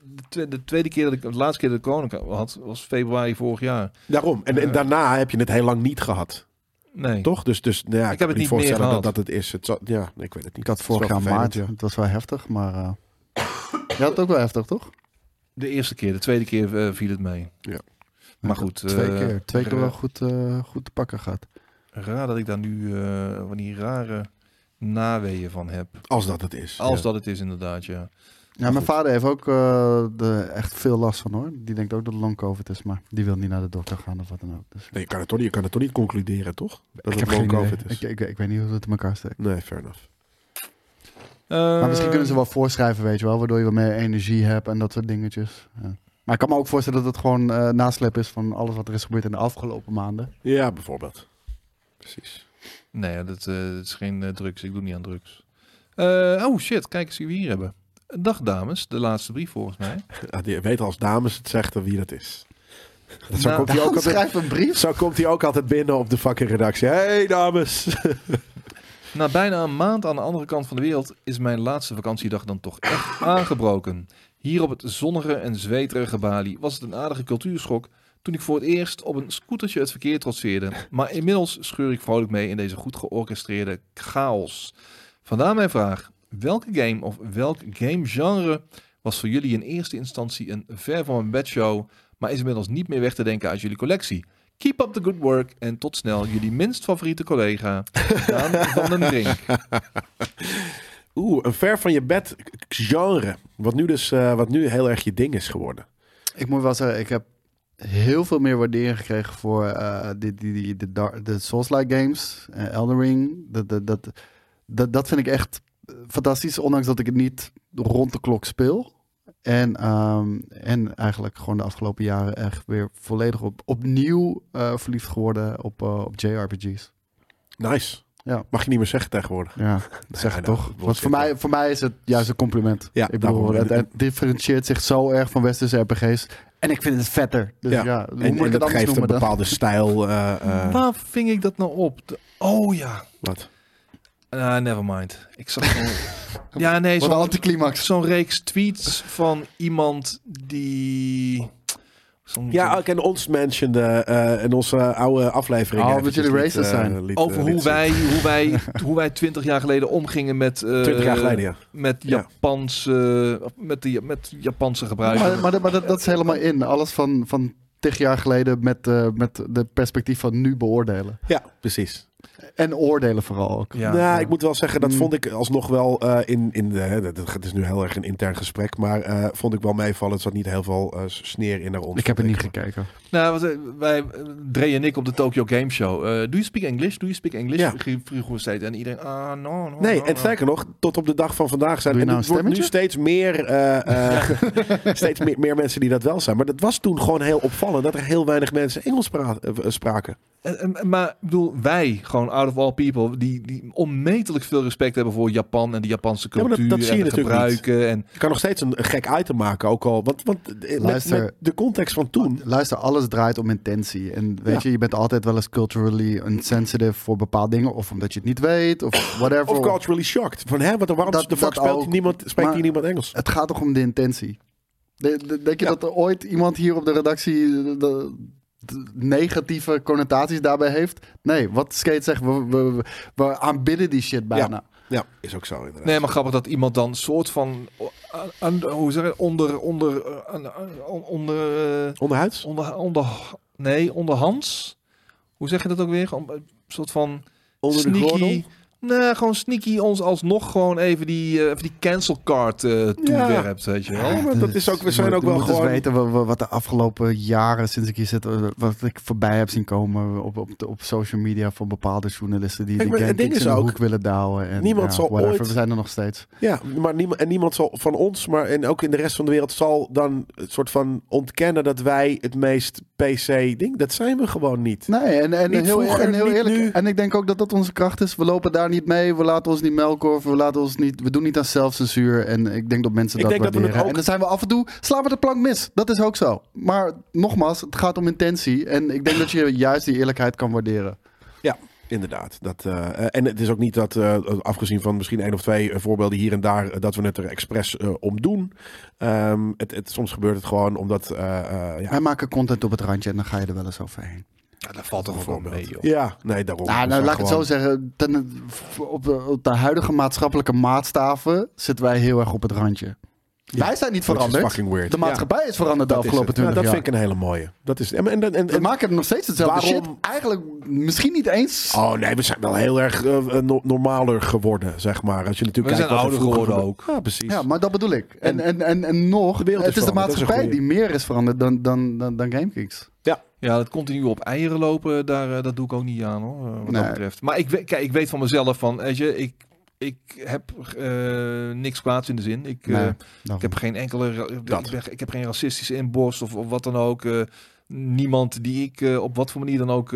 de, twe- de tweede keer dat ik, de laatste keer dat ik corona had, was februari vorig jaar. Daarom. En, en daarna heb je het heel lang niet gehad. Nee. Toch? Dus, dus nou ja, ik, heb kan het me niet meer voorstellen dat, dat het is. Het zal- ja, nee, ik weet het niet. Ik had vorig jaar maart, ja. Het was wel heftig, maar... eh je had het ook wel heftig, toch? De eerste keer, de tweede keer eh, viel het mee. Ja. Maar goed. Twee eh, keer. Twee keer wel goed, eh, goed te pakken gehad. Raar dat ik daar nu eh, van die rare naweeën van heb. Als dat het is. Als ja. dat het is inderdaad, ja. Ja, mijn vader heeft ook eh, de, echt veel last van hoor. Die denkt ook dat het long covid is, maar die wil niet naar de dokter gaan of wat dan ook. Dus, Nee, je, kan het toch niet, je kan het toch niet concluderen, toch? Dat ik het long idee. COVID is. Ik, ik, ik weet niet hoe het in elkaar steekt. Nee, fair enough. Maar misschien kunnen ze wel voorschrijven, weet je wel, waardoor je wat meer energie hebt en dat soort dingetjes. Ja. Maar ik kan me ook voorstellen dat het gewoon eh nasleep is van alles wat er is gebeurd in de afgelopen maanden. Ja, bijvoorbeeld. Precies. Nee, dat, eh, dat is geen eh, drugs. Ik doe niet aan drugs. Eh, oh shit, kijk eens wie we hier hebben. Dag dames, de laatste brief volgens mij. Ja, die weet als dames het zegt wie dat is. Zo, Nou, komt hij ook altijd, schrijf een brief. zo komt hij ook altijd binnen op de fucking redactie. Hey dames. Na bijna een maand aan de andere kant van de wereld is mijn laatste vakantiedag dan toch echt aangebroken. Hier op het zonnige en zweterige Bali was het een aardige cultuurschok toen ik voor het eerst op een scootertje het verkeer trotseerde. Maar inmiddels scheur ik vrolijk mee in deze goed georchestreerde chaos. Vandaar mijn vraag. Welke game of welk gamegenre was voor jullie in eerste instantie een ver van mijn bedshow, maar is inmiddels niet meer weg te denken uit jullie collectie? Keep up the good work en tot snel jullie minst favoriete collega, Daan van den Brink. Oeh, een ver van je bed genre. Wat nu dus eh, wat nu heel erg je ding is geworden. Ik moet wel zeggen, ik heb heel veel meer waardering gekregen voor eh die, die, die, de, de Souls-like games. eh Elden Ring. Dat, dat, dat, dat, dat vind ik echt fantastisch. Ondanks dat ik het niet rond de klok speel. En, ehm, en eigenlijk gewoon de afgelopen jaren echt weer volledig op, opnieuw eh, verliefd geworden op, eh, op JRPG's. Nice. Ja. Mag je niet meer zeggen tegenwoordig. Ja, dat zeg Ja, nou, toch. Want voor mij, voor mij is het juist een compliment. Ja, ik bedoel, het, het differentieert zich zo erg van westerse RPG's. En ik vind het vetter. Dus Ja. ja, hoe En, moet en ik het dat geeft een dan? bepaalde stijl. eh, eh, Waar ving ik dat nou op? De- oh ja. wat? Ah, never mind. Ik zag gewoon... ja, nee, zo'n anticlimax. zo'n reeks tweets van iemand die... Ja, ook en ons mentioned eh, in onze oude aflevering. Oh, dat jullie racist eh, zijn. liet, over eh, hoe wij, hoe, wij, hoe wij 20 jaar geleden omgingen met, eh, 20 jaar geleden, ja. met, Ja. Japanse, met, de, met Japanse gebruikers. Maar, maar, dat- maar dat, dat is helemaal in. Alles van, van tig jaar geleden met, eh, met de perspectief van nu beoordelen. Ja, precies. En oordelen vooral ook. Ja. nou, ik moet wel zeggen, dat Mm. vond ik alsnog wel eh, in, in de. Het is nu heel erg een intern gesprek, maar eh, vond ik wel meevallen. Er zat niet heel veel eh, sneer in naar ons. Ik heb het niet gekeken. Nou, wat, wij, Dre en ik op de Tokyo Game Show. eh do you speak English? Do you speak English? Ja. Vroeg- steeds. En iedereen, ah, no, no, Nee, no, en no. sterker nog, tot op de dag van vandaag zijn en nou het wordt nu steeds meer, eh, eh, steeds meer, meer mensen die dat wel zijn. Maar dat was toen gewoon heel opvallend dat er heel weinig mensen Engels pra- spraken. En- en- maar ik bedoel, wij, gewoon out of all people, die, die onmetelijk veel respect hebben voor Japan en de Japanse Ja, maar dat- cultuur dat zie je en de gebruiken. En, Je kan nog steeds een, een gek item maken, ook al. Want, want eh, met, Luister. met de context van toen. Luister, alles draait om intentie. En weet Ja. je, je bent altijd wel eens culturally insensitive voor bepaalde dingen. Of omdat je het niet weet, of whatever. Of culturally shocked. Van hè, wat, waarom Dat- de fuck dat speelt ook. niemand, spreekt Maar- hier niemand Engels? Het gaat toch om de intentie. De- de- denk je Ja. dat er ooit iemand hier op de redactie de negatieve connotaties daarbij heeft? Nee, wat Skate zegt, we, we, we, we aanbidden die shit bijna. Ja, is ook zo inderdaad. nee, maar grappig dat iemand dan soort van, uh, aan- hoe zeg je, onder, onder, uh, aan- onder, uh, Onderhuids? onder, onder, nee, onderhands. Hoe zeg je dat ook weer? Een soort van Onder de sneaky. Nee, gewoon sneaky ons alsnog gewoon even die, eh, even die cancel card eh toewerpt, weet je wel. Ja, maar dat is ook, we zijn Je ook wel gewoon... weten wa- wa- wat de afgelopen jaren sinds ik hier zit, eh, wat ik voorbij heb zien komen op, op, op social media van bepaalde journalisten die Kijk, het ding is de ook, hoek willen douwen. En, niemand ja, zal whatever. ooit- We zijn er nog steeds. Ja, maar niemand, en niemand zal van ons, maar en ook in de rest van de wereld, zal dan het soort van ontkennen dat wij het meest PC-ding, dat zijn we gewoon niet. Nee, en, en, Niet heel, vroeger, en heel eerlijk. nu. En ik denk ook dat dat onze kracht is. We lopen daar niet mee. We laten ons niet melken. Of we, laten ons niet, we doen niet aan zelfcensuur. En ik denk dat mensen Ik dat denk dat we waarderen. ook- En dan zijn we af en toe, slaan we de plank mis. Dat is ook zo. Maar nogmaals, het gaat om intentie. En ik denk dat je juist die eerlijkheid kan waarderen. Inderdaad. Dat, eh, en het is ook niet dat, eh, afgezien van misschien één of twee eh, voorbeelden hier en daar, eh, dat we het er expres eh, om doen. Ehm, het, het, soms gebeurt het gewoon omdat, eh, eh, ja, Wij maken content op het randje en dan ga je er wel eens overheen. Ja, dat valt toch wel mee, joh. ja, nee, daarom. Nou, nou laat ik het zo gewoon- zeggen. Ten, op, de, op de huidige maatschappelijke maatstaven zitten wij heel erg op het randje. Wij zijn niet veranderd. weird. De maatschappij is veranderd de afgelopen het. 20 Ja, dat jaar. vind ik een hele mooie. Dat is, en, en, en, We en- maken er nog steeds hetzelfde Waarom- shit. Eigenlijk misschien niet eens. Oh nee, we zijn wel heel erg eh, no- normaler geworden, zeg maar. Als je We natuurlijk zijn kijkt wat er ouder vroeger geworden gebeurde. Ja, precies. Ja, maar dat bedoel ik. En, En- en, en, en nog, De wereld is het is de is maatschappij die meer is veranderd dan, dan, dan, dan GameKings. Ja, dat continu op eieren lopen, daar, eh, dat doe ik ook niet aan hoor, eh, wat Nee. dat betreft. Maar ik, weet- kijk, ik weet van mezelf van, weet je, ik, ik heb eh, niks kwaads in de zin. Ik, eh, Nee, ik heb geen enkele, ik, heb geen racistische inborst of, of wat dan ook. eh, niemand die ik op wat voor manier dan ook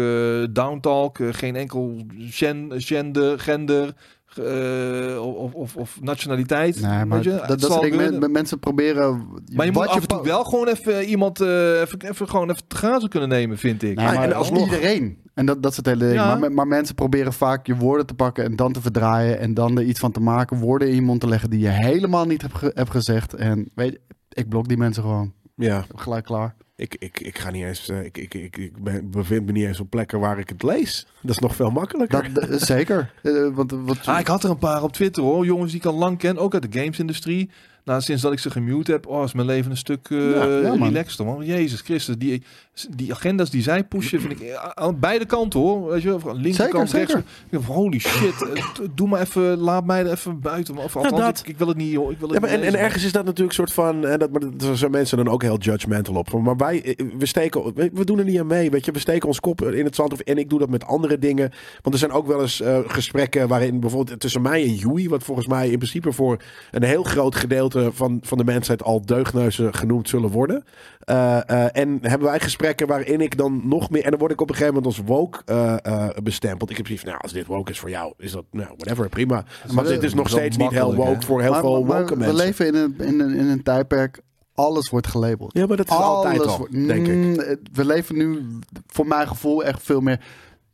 downtalk. geen enkel gen, gender, gender, eh, of, of, of nationaliteit. Nee, maar je? dat, dat kunnen. men- Mensen proberen. Maar je moet af en toe wel gewoon even iemand eh, even, even, gewoon even te grazen kunnen nemen, vind ik. Nee, Ah, maar en alsnog- iedereen. En dat, dat is het hele ding. Ja. Maar, maar mensen proberen vaak je woorden te pakken en dan te verdraaien. En dan er iets van te maken. Woorden in je mond te leggen die je helemaal niet hebt, ge- hebt gezegd. En weet je, ik blok die mensen gewoon. Ja, Gelijk klaar. ik, ik, ik ga niet eens. eh, ik, ik, ik, ik ben, bevind me niet eens op plekken waar ik het lees. Dat is nog veel makkelijker. Dat, dat- zeker. Eh, want, wat, Ah, ik had er een paar op Twitter hoor. Jongens die ik al lang ken, ook uit de gamesindustrie. Nou, sinds dat ik ze gemute heb, oh, is mijn leven een stuk eh Ja, ja, man. relaxter, man. Jezus Christus, die, die agenda's die zij pushen, vind ik eh, aan beide kanten hoor. Weet je, linkerkant, Zeker, rechts. zeker. Holy shit, eh, doe maar even, laat mij er even buiten. Of althans, dat. ik, ik wil het niet, joh. Ik wil het Ja, maar en, en ergens is dat natuurlijk een soort van. En dat, maar daar zijn mensen dan ook heel judgmental op. Maar wij, eh, we steken. We, doen er niet aan mee. Weet je, we steken ons kop in het zand. Of, en ik doe dat met andere dingen. Want er zijn ook wel eens eh, gesprekken waarin bijvoorbeeld tussen mij en Joey, wat volgens mij in principe voor een heel groot gedeelte van, van de mensheid al deugdneuzen genoemd zullen worden. Eh, eh, en hebben wij gesprekken waarin ik dan nog meer. En dan word ik op een gegeven moment als woke eh, eh, bestempeld. Ik heb zoiets van, nou, als dit woke is voor jou, is dat, nou, whatever, prima. Maar dit is nog steeds niet heel woke hè? voor heel maar, veel maar woke we mensen. leven in een, in, een, in een tijdperk. Alles wordt gelabeld. Ja, maar dat is altijd al, wordt- denk ik. Mm, We leven nu, voor mijn gevoel, echt veel meer.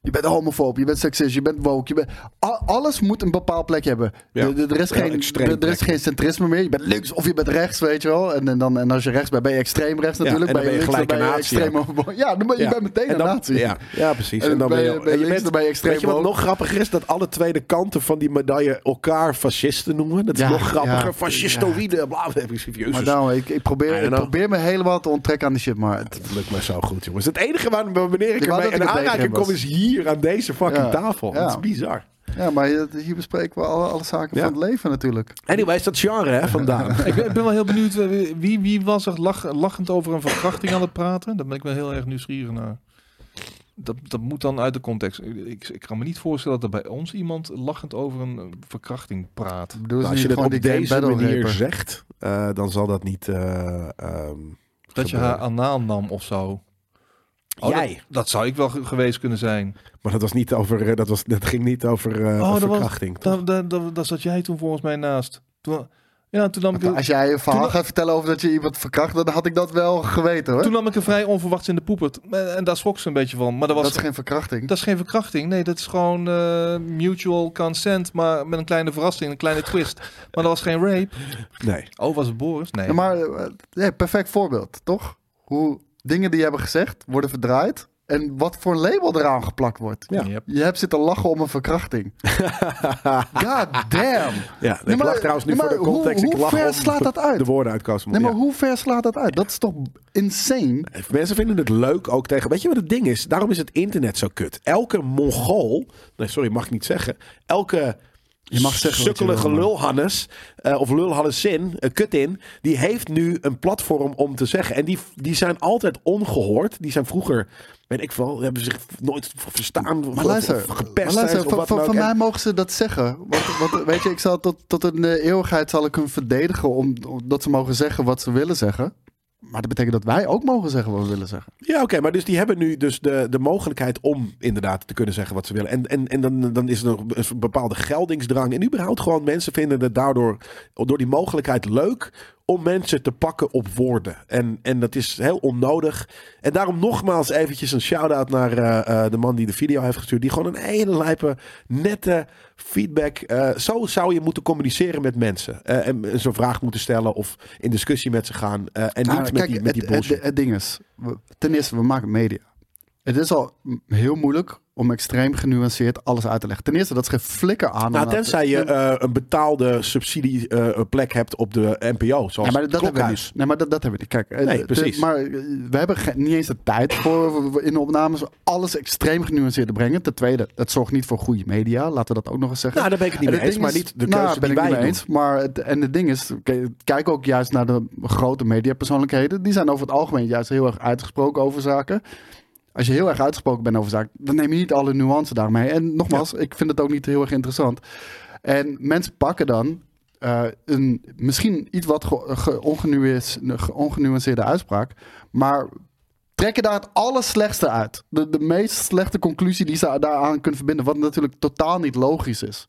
Je bent homofoob, je bent seksist, je bent woke. Je bent, Al- alles moet een bepaald plekje hebben. Ja. De- de- Er is, geen, er, er is plek. geen centrisme meer. Je bent links of je bent rechts, weet je wel. En, en, dan, en als je rechts bent, ben je extreem rechts natuurlijk. en dan ben je links, ben je extreem Ja, dan ben je Ja. bent meteen En een nazi. Ja, ja, precies. En En dan ben je, ben je- en links, bent- extreem Weet je wat nog grappiger is? Dat alle tweede kanten van die medaille elkaar fascisten noemen. Dat is Ja, nog grappiger. ja. Fascistoïde, bla, bla. Maar daarom, ik, ik, probeer, ik probeer me helemaal te onttrekken aan die shit. Maar het, lukt mij zo goed, jongens. Het enige waar, wanneer ik ermee in aanraking kom is hier aan deze fucking Ja, tafel. ja. Dat is bizar. ja, maar hier hier bespreken we alle, alle zaken Ja. van het leven natuurlijk. Anyways, dat genre hè, vandaan. Ik ben, ik ben wel heel benieuwd, eh, wie, wie was er lach- lachend over een verkrachting aan het praten? Daar ben ik wel heel erg nieuwsgierig naar. Dat, dat moet dan uit de context. Ik, ik kan me niet voorstellen dat er bij ons iemand lachend over een verkrachting praat. Nou, als je dat op deze manier raper. zegt, eh, dan zal dat niet... eh, ehm, Dat je haar anaal nam of zo. Oh, Jij. Dat, dat zou ik wel ge- geweest kunnen zijn. Maar dat was niet over... eh, Dat, was, dat ging niet over eh, Oh, dat was- verkrachting. Daar, daar, daar, daar zat jij toen volgens mij naast. Toen, ja, toen nam, ik, Als jij een verhaal Toen- gaat vertellen over dat je iemand verkracht, dan had ik dat wel geweten hoor. toen nam ik er vrij onverwachts in de poepert. En daar schrok ze een beetje van. Maar dat, was, dat is geen verkrachting. dat is geen verkrachting. Nee, dat is gewoon eh, mutual consent. Maar met een kleine verrassing, een kleine twist. Maar dat was geen rape. Nee. Oh, was het Boris? Nee. Ja, maar ja, perfect voorbeeld, toch? Hoe dingen die je hebben gezegd worden verdraaid en wat voor een label eraan geplakt wordt. Ja. Yep. Je hebt zitten lachen om een verkrachting. God damn. Ja, Nee, ik maar- lach trouwens nu nee, voor de hoe- context. ik hoe lach ver om slaat dat uit? De woorden uitkomen. Nee, maar Ja. hoe ver slaat dat uit? Dat is toch insane? Mensen vinden het leuk ook tegen. Weet je wat het ding is? Daarom is het internet zo kut. Elke Mongool. Nee, sorry, mag ik niet zeggen. Elke. Je mag zeggen sukkelige lulhannes. eh, of lulhannesin. een kut in. Die heeft nu een platform om te zeggen. En die, die zijn altijd ongehoord. Die zijn vroeger. Weet ik veel. Hebben zich nooit verstaan. of- Maar luister, of maar gepest. luister of van, mij mogen ze dat zeggen. Want, want, weet je, ik zal tot, tot een eh, eeuwigheid zal ik hun verdedigen om, dat ze mogen zeggen wat ze willen zeggen. Maar dat betekent dat wij ook mogen zeggen wat we willen zeggen. Ja, oké, maar dus die hebben nu dus de, de mogelijkheid om inderdaad te kunnen zeggen wat ze willen. En, en, en dan, dan is er nog een bepaalde geldingsdrang. En überhaupt gewoon mensen vinden het daardoor, door die mogelijkheid leuk om mensen te pakken op woorden. En, en dat is heel onnodig. En daarom nogmaals eventjes een shout-out naar eh, eh, de man die de video heeft gestuurd. Die gewoon een hele lijpe, nette feedback. eh, zo zou je moeten communiceren met mensen. En zo'n vraag moeten stellen of in discussie met ze gaan. en niet Nou, met, kijk, die, met die bullshit. het, het ding is, ten eerste, we maken media. Het is al heel moeilijk om extreem genuanceerd alles uit te leggen. Ten eerste, dat is geen flikker aan. Nou, tenzij je eh, een betaalde subsidieplek hebt op de NPO, zoals Ja, maar dat hebben we niet. Nee, maar dat, dat hebben we niet. Kijk, eh, Nee, precies. maar eh, we hebben niet eens de tijd voor in de opnames alles extreem genuanceerd te brengen. Ten tweede, het zorgt niet voor goede media. Laten we dat ook nog eens zeggen. Nou, daar ben ik het niet mee eens, ding maar is- niet de nou, keuze ben die ik niet wij eens. Maar het, en het ding is, kijk ook juist naar de grote mediapersoonlijkheden. Die zijn over het algemeen juist heel erg uitgesproken over zaken. Als je heel erg uitgesproken bent over zaken, dan neem je niet alle nuance daarmee. En nogmaals, ik vind het ook niet heel erg interessant. En mensen pakken dan eh, een misschien iets wat ge- ge- ongenuance- ge- ongenuanceerde uitspraak, maar trekken daar het allerslechtste uit. De, de meest slechte conclusie die ze daaraan kunnen verbinden, wat natuurlijk totaal niet logisch is.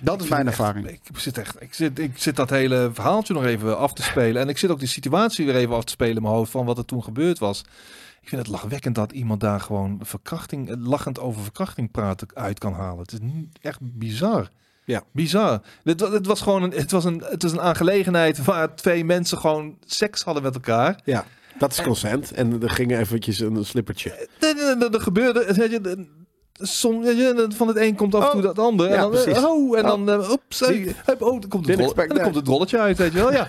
Dat is mijn ervaring. Ik zit echt, ik zit, ik zit dat hele verhaaltje nog even af te spelen. En ik zit ook die situatie weer even af te spelen in mijn hoofd van wat er toen gebeurd was. Ik vind het lachwekkend dat iemand daar gewoon verkrachting, lachend over verkrachting praten uit kan halen. Het is echt bizar. Ja. Bizar. Het, het was gewoon een, het was een, het was een aangelegenheid waar twee mensen gewoon seks hadden met elkaar. Ja, dat is consent. En er ging eventjes een slippertje. Er, er- gebeurde, som, van het een komt af en toe Oh. dat andere. Ja, en dan, eh, precies. oh, en Oh. dan, eh, oeps, oh, dan komt het, rolletje uit, weet je wel. Ja.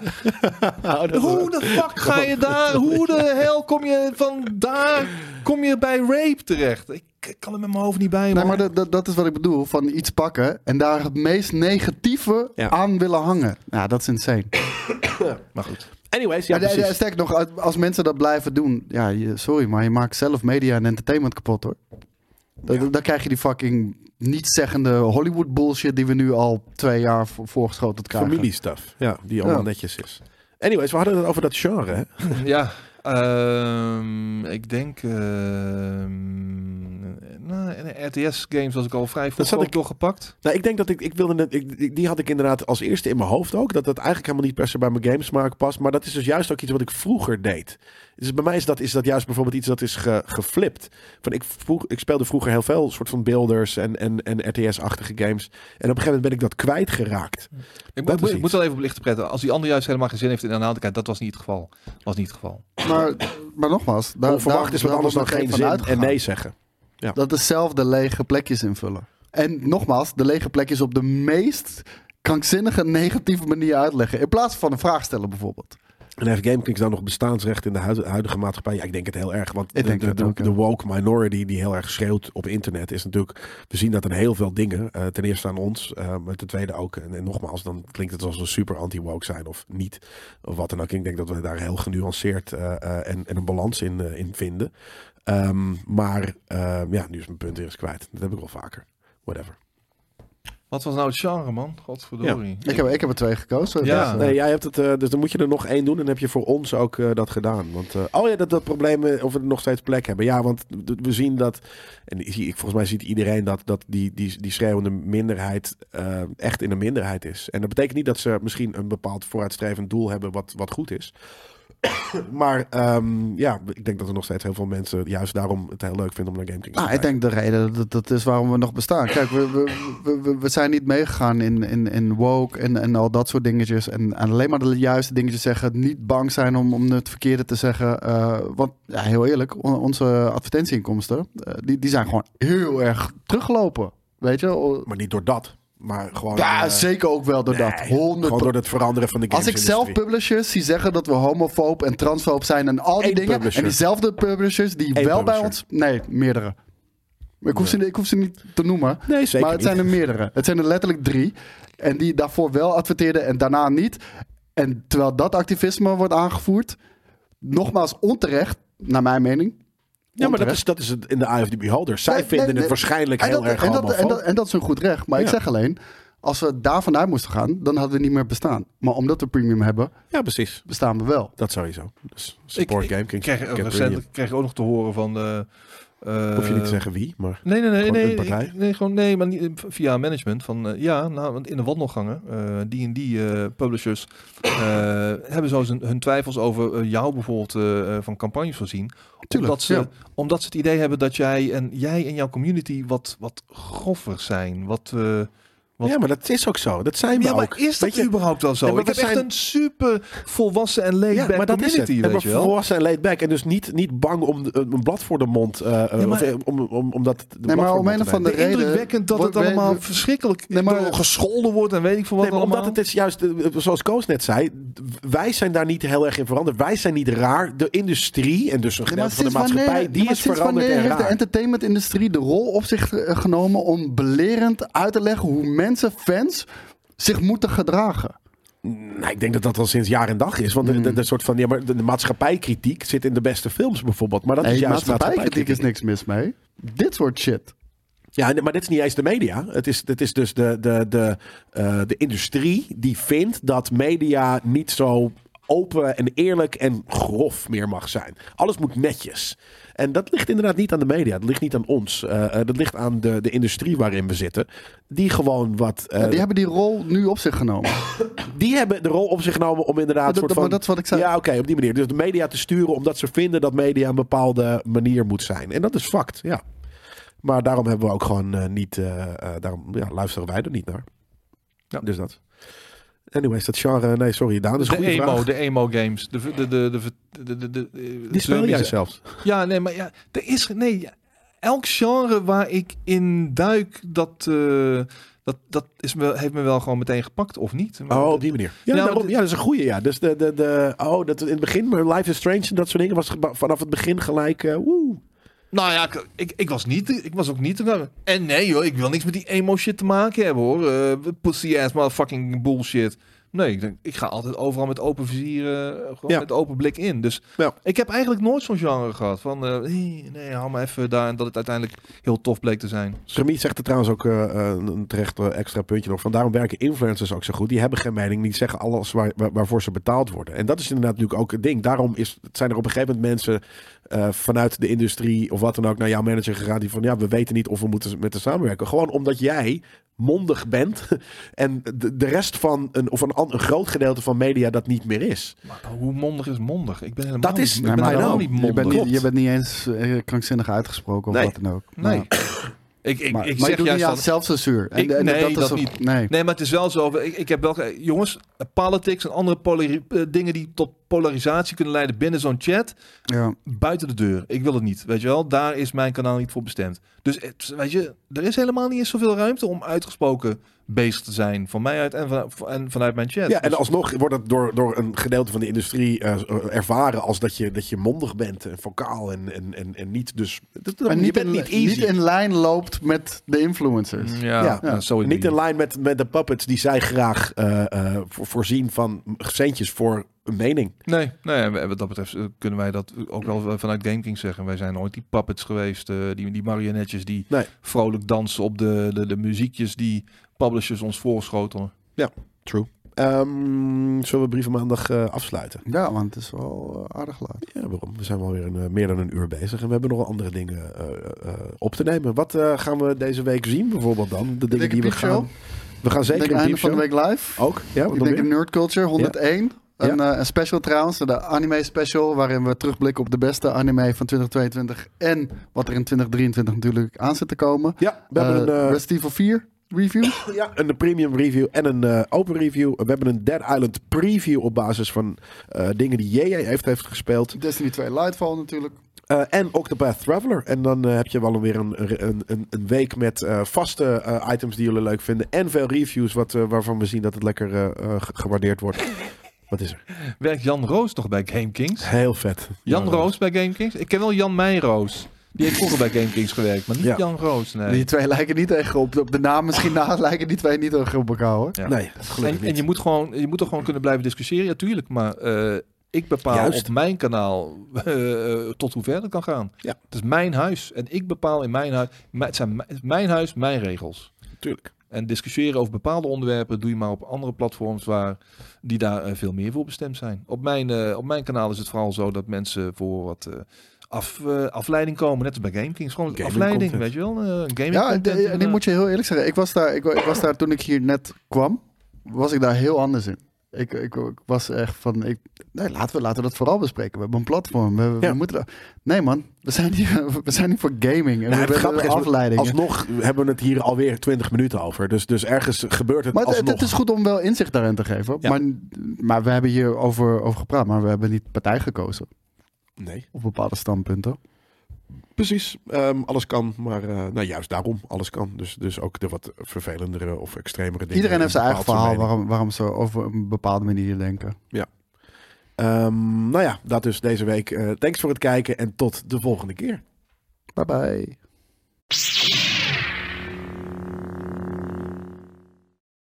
Hoe de fuck ga je daar, hoe de hel kom je van daar, kom je bij rape terecht? Ik, kan het met mijn hoofd niet bij, Nee, maar dat, dat, is wat ik bedoel. Van iets pakken en daar het meest negatieve aan willen hangen. Ja, dat is insane. Maar goed. Anyways, ja, ja, sterk nog, als mensen dat blijven doen. Ja, sorry, maar je maakt zelf media en entertainment kapot hoor. Dan, Ja. dan krijg je die fucking niet-zeggende Hollywood bullshit die we nu al twee jaar voor, voorgeschoteld krijgen. Familiestuff. Ja, die allemaal Ja. netjes is. Anyways, we hadden het over dat genre. Hè? Ja, ehm, ik denk, ehm RTS-games was ik al vrij vroeg zat ook ik- doorgepakt. Nou, ik denk dat ik, ik wilde net, ik, die had ik inderdaad als eerste in mijn hoofd ook. Dat dat eigenlijk helemaal niet per se bij mijn gamesmaak past. Maar dat is dus juist ook iets wat ik vroeger deed. Dus bij mij is dat, is dat juist bijvoorbeeld iets dat is ge, geflipt. Van ik, vroeg, ik speelde vroeger heel veel soort van builders en, en, en RTS-achtige games. En op een gegeven moment ben ik dat kwijtgeraakt. Ik, Dat moet, ik moet wel even belichten, pretten. Als die ander juist helemaal geen zin heeft in aanhoudelijkheid, dat was niet het geval. Was niet het geval. Maar, maar nogmaals, daar, Onverwacht daar- is wat anders dan geen zin en nee zeggen. Dat is zelf de lege plekjes invullen. En nogmaals, de lege plekjes op de meest krankzinnige negatieve manier uitleggen. In plaats van een vraag stellen bijvoorbeeld. En heeft GameKings dan nog bestaansrecht in de huid- huidige maatschappij? Ja, ik denk het heel erg. Want de, de, de, woke minority die heel erg schreeuwt op internet is natuurlijk... We zien dat in heel veel dingen. eh, ten eerste aan ons, eh, maar ten tweede ook. En, en nogmaals, dan klinkt het alsof we super anti-woke zijn of niet. Of wat dan ook. Ik denk dat we daar heel genuanceerd eh, en, en een balans in, in vinden. Ehm, maar eh, ja, nu is mijn punt weer eens kwijt. Dat heb ik wel vaker. Whatever. Wat was nou het genre, man? Godverdorie. Ik heb, ik heb er twee gekozen. Ja. dus, eh, Nee, jij hebt het, eh, dus dan moet je er nog één doen en dan heb je voor ons ook eh, dat gedaan. Want, eh, oh ja, dat, dat probleem of we nog steeds plek hebben. Ja, want we zien dat, en ik zie- ik- volgens mij ziet iedereen dat, dat die, die, die schreeuwende minderheid eh, echt in een minderheid is. En dat betekent niet dat ze misschien een bepaald vooruitstrevend doel hebben wat, wat goed is. maar ehm, ja, ik denk dat er nog steeds heel veel mensen juist daarom het heel leuk vinden om naar GameKings te Nou, ik kijken. denk de reden dat dat is waarom we nog bestaan. Kijk, we, we, we- we, zijn niet meegegaan in, in, in woke en, en al dat soort dingetjes. En, en alleen maar de juiste dingetjes zeggen. Niet bang zijn om, om het verkeerde te zeggen. Eh, want, ja, heel eerlijk, on- onze advertentieinkomsten, eh, die, die zijn gewoon heel erg teruggelopen. Weet je? Maar niet door dat, maar gewoon... Ja, eh, zeker ook wel door dat. nee, 100 Gewoon door het veranderen van de Als ik zelf publishers zie zeggen dat we homofoob en transfoob zijn en al die Eén dingen. publisher. En diezelfde publishers die Eén wel bij ons. Nee, meerdere. Ik hoef, ze, ik hoef ze niet te noemen. Nee, zeker maar het niet. zijn er meerdere. Het zijn er letterlijk drie. En die daarvoor wel adverteerden en daarna niet. En terwijl dat activisme wordt aangevoerd. Nogmaals onterecht, naar mijn mening. Ja, maar dat is, dat is het in de eye of the beholder. Zij Nee, vinden nee, het nee. waarschijnlijk En heel dat, erg en, dat, en, dat, en dat is een goed recht. Maar ik zeg alleen, als we daarvan uit moesten gaan, dan hadden we niet meer bestaan. Maar omdat we premium hebben, Ja, precies. bestaan we wel. Dat sowieso. Dus support ik, Game ik kreeg, premium. kreeg ik ook nog te horen van de... eh, Hoef je niet te zeggen wie, maar... Nee, nee, nee, nee, een partij? ik- nee, gewoon nee, maar niet, via management van eh, ja, nou, want in de wandelgangen, eh, die en die eh, publishers eh, hebben zo hun twijfels over eh, jou bijvoorbeeld eh, eh, van campagnes voorzien, Tuurlijk, omdat ze, ja. omdat ze het idee hebben dat jij en jij en jouw community wat wat groffer zijn, wat eh, Wat- Ja, maar dat is ook zo. Dat zijn we ja, maar ook. is dat je, überhaupt wel zo? Nee, maar ik heb we echt zijn- een super volwassen en laid Ja, back maar dat is het. En weet maar wel. volwassen en laid back. En dus niet, niet bang om de- een blad voor de mond. eh, eh, Ja, maar- of, eh, om, om, om dat de blad maar de om een of andere nemen. reden Indrukwekkend dat het allemaal we- verschrikkelijk Nee, maar- door gescholden wordt en weet ik veel wat Nee, maar allemaal. omdat het is juist, eh, zoals Koos net zei, wij zijn daar niet heel erg in veranderd. Wij zijn niet raar. De industrie en dus een Nee, gedeelte van de maatschappij, wanneer- die maar is veranderd wanneer en heeft de entertainmentindustrie de rol op zich eh, genomen om belerend uit te leggen hoe mensen, fans, zich moeten gedragen? Nou, ik denk dat dat al sinds jaar en dag is. Want de, Hmm. de, de soort van, ja, maar de, de maatschappijkritiek zit in de beste films bijvoorbeeld. Maar dat is juist maatschappijkritiek is niks mis mee. Dit soort shit. Ja, maar dit is niet eens de media. Het is, het is dus de, de, de, eh, de industrie die vindt dat media niet zo open en eerlijk en grof meer mag zijn. Alles moet netjes. En dat ligt inderdaad niet aan de media. Dat ligt niet aan ons. Eh, eh, dat ligt aan de, de industrie waarin we zitten. Die gewoon wat... eh, Ja, die hebben die rol nu op zich genomen. die hebben de rol op zich genomen om inderdaad... dat- soort dat- van, maar dat is wat ik zei. Ja, oké, op die manier. Dus de media te sturen omdat ze vinden dat media een bepaalde manier moet zijn. En dat is fact, ja. Maar daarom hebben we ook gewoon niet... eh, eh, daarom ja, luisteren wij er niet naar. Ja. Dus dat. Anyways, dat genre... Nee, sorry, Daan. Dat is een de emo, vraag. de emo games. De, de, de, de, de, de, de, de- Die speel jij zelfs. Ja, nee, maar ja, er is nee, elk genre waar ik in duik, dat, eh, dat, dat is me, heeft me wel gewoon meteen gepakt of niet. Maar Oh, op die manier. Ja, Nou, daarom, de- ja dat is een goede, ja. Dus de, de, de, oh, dat in het begin, Life is Strange en dat soort dingen was vanaf het begin gelijk, eh, woe. Nou ja, ik, ik, ik was niet, ik was ook niet. En nee joh, ik wil niks met die emo shit te maken hebben hoor. Eh, pussy ass motherfucking bullshit. Nee, ik, denk, ik ga altijd overal met open vizier, eh, gewoon Ja. met open blik in. Dus Ja. ik heb eigenlijk nooit zo'n genre gehad van, eh, nee, hou maar even daar en dat het uiteindelijk heel tof bleek te zijn. Remy zegt er trouwens ook een terecht extra puntje nog. Van daarom werken influencers ook zo goed. Die hebben geen mening, die zeggen alles waar, waar- waarvoor ze betaald worden. En dat is inderdaad natuurlijk ook het ding. Daarom is, zijn er op een gegeven moment mensen eh, vanuit de industrie of wat dan ook naar jouw manager gegaan. Die van ja, we weten niet of we moeten met de samenwerken. Gewoon omdat jij mondig bent en de, de rest van een, of een, een groot gedeelte van media dat niet meer is. Maar hoe mondig is mondig? Ik ben helemaal Dat is- niet, Nee, ik ben maar helemaal niet je, mondig. bent niet, Klopt. je bent niet eens eh, krankzinnig uitgesproken of Nee. wat dan ook. Nee. Ik, ik, maar, ik maar je zeg doet juist niet aan zelfcensuur. En, Ik- en nee, is dat ook- niet. Nee. Nee, maar het is wel zo. Ik, ik heb wel. ge- Jongens, politics en andere eh, dingen die tot polarisatie kunnen leiden binnen zo'n chat. Ja. Buiten de deur. Ik wil het niet. Weet je wel, daar is mijn kanaal niet voor bestemd. Dus het- weet je, er is helemaal niet eens zoveel ruimte om uitgesproken bezig te zijn. Van mij uit en, van, en vanuit mijn chat. Ja, en Dus- alsnog wordt het door, door een gedeelte van de industrie eh, ervaren als dat je, dat je mondig bent en vocaal en, en, en, en niet dus... Dat, Maar je niet, bent in, niet easy. niet in lijn loopt met de influencers. ja, Ja. ja, zo niet in lijn met, met de puppets die zij graag eh, eh, voor- voorzien van centjes voor een mening. Nee, nee, en wat dat betreft eh, kunnen wij dat ook wel vanuit GameKings zeggen. Wij zijn nooit die puppets geweest, eh, die, die marionetjes die Nee. vrolijk dansen op de, de, de muziekjes die publishers ons voorschotelen. True. Ehm, zullen we brieven maandag eh, afsluiten? Ja, want het is wel aardig laat. Ja, waarom? We zijn wel weer een, meer dan een uur bezig en we hebben nog wel andere dingen eh, eh, op te nemen. Wat eh, gaan we deze week zien bijvoorbeeld dan? De dingen denk die we gaan... We gaan Ik zeker denk een einde van de week live. Ook? Ja, Ik denk Nerd Culture 101. Een, eh, een special trouwens, de anime special, waarin we terugblikken op de beste anime van 2022 en wat er in 2023 natuurlijk aan zit te komen. Ja, we hebben Eh, een, eh, Resident Evil 4 review. ja, een premium review en een open review. We hebben een Dead Island preview op basis van dingen die JJ heeft, heeft gespeeld. Destiny 2 Lightfall natuurlijk. Eh, en Octopath Traveler. En dan heb je wel weer een, een, een, een week met vaste items die jullie leuk vinden. En veel reviews wat, waarvan we zien dat het lekker ge- gewaardeerd wordt. Wat is er? Werkt Jan Roos toch bij GameKings? Heel vet. Jan Roos bij GameKings? Ik ken wel Jan Meijroos. Die heeft vroeger bij GameKings gewerkt, maar niet Ja. Jan Roos. Nee. Die twee lijken niet echt op, op de naam misschien na, lijken die twee niet echt op elkaar hoor. Ja. Nee, gelukkig En, niet. en je moet gewoon, je moet er gewoon kunnen blijven discussiëren, ja, tuurlijk. Maar eh, ik bepaal Juist. op mijn kanaal eh, tot hoe ver dat kan gaan. Ja. Het is mijn huis en ik bepaal in mijn huis. Het zijn het mijn huis, mijn regels. Tuurlijk. En discussiëren over bepaalde onderwerpen doe je maar op andere platforms waar die daar eh, veel meer voor bestemd zijn. Op mijn, eh, op mijn kanaal is het vooral zo dat mensen voor wat eh, af, afleiding komen, net als bij GameKings. Gewoon Gaming afleiding, content. weet je wel? eh gaming Ja, content, de- en ik moet je heel eerlijk zeggen, ik was, daar, ik was daar toen ik hier net kwam, was ik daar heel anders in. Ik, ik, ik was echt van, ik, nee, laten, we, laten we dat vooral bespreken. We hebben een platform. We, we Ja. moeten nee man, we zijn hier, we zijn hier voor gaming. En Nou, we is, afleidingen. Alsnog hebben we het hier alweer 20 minuten over. Dus, dus ergens gebeurt het Maar het, alsnog. het is goed om wel inzicht daarin te geven. Ja. Maar, maar we hebben hier over, over gepraat, maar we hebben niet partij gekozen Nee, op bepaalde standpunten. Precies. Ehm, alles kan, maar eh, nou, juist daarom, alles kan. Dus, dus ook de wat vervelendere of extremere dingen. Iedereen heeft zijn eigen verhaal mening. waarom, waarom ze over een bepaalde manier denken. Ehm, nou ja, dat dus deze week. Eh, thanks voor het kijken en tot de volgende keer. Bye bye.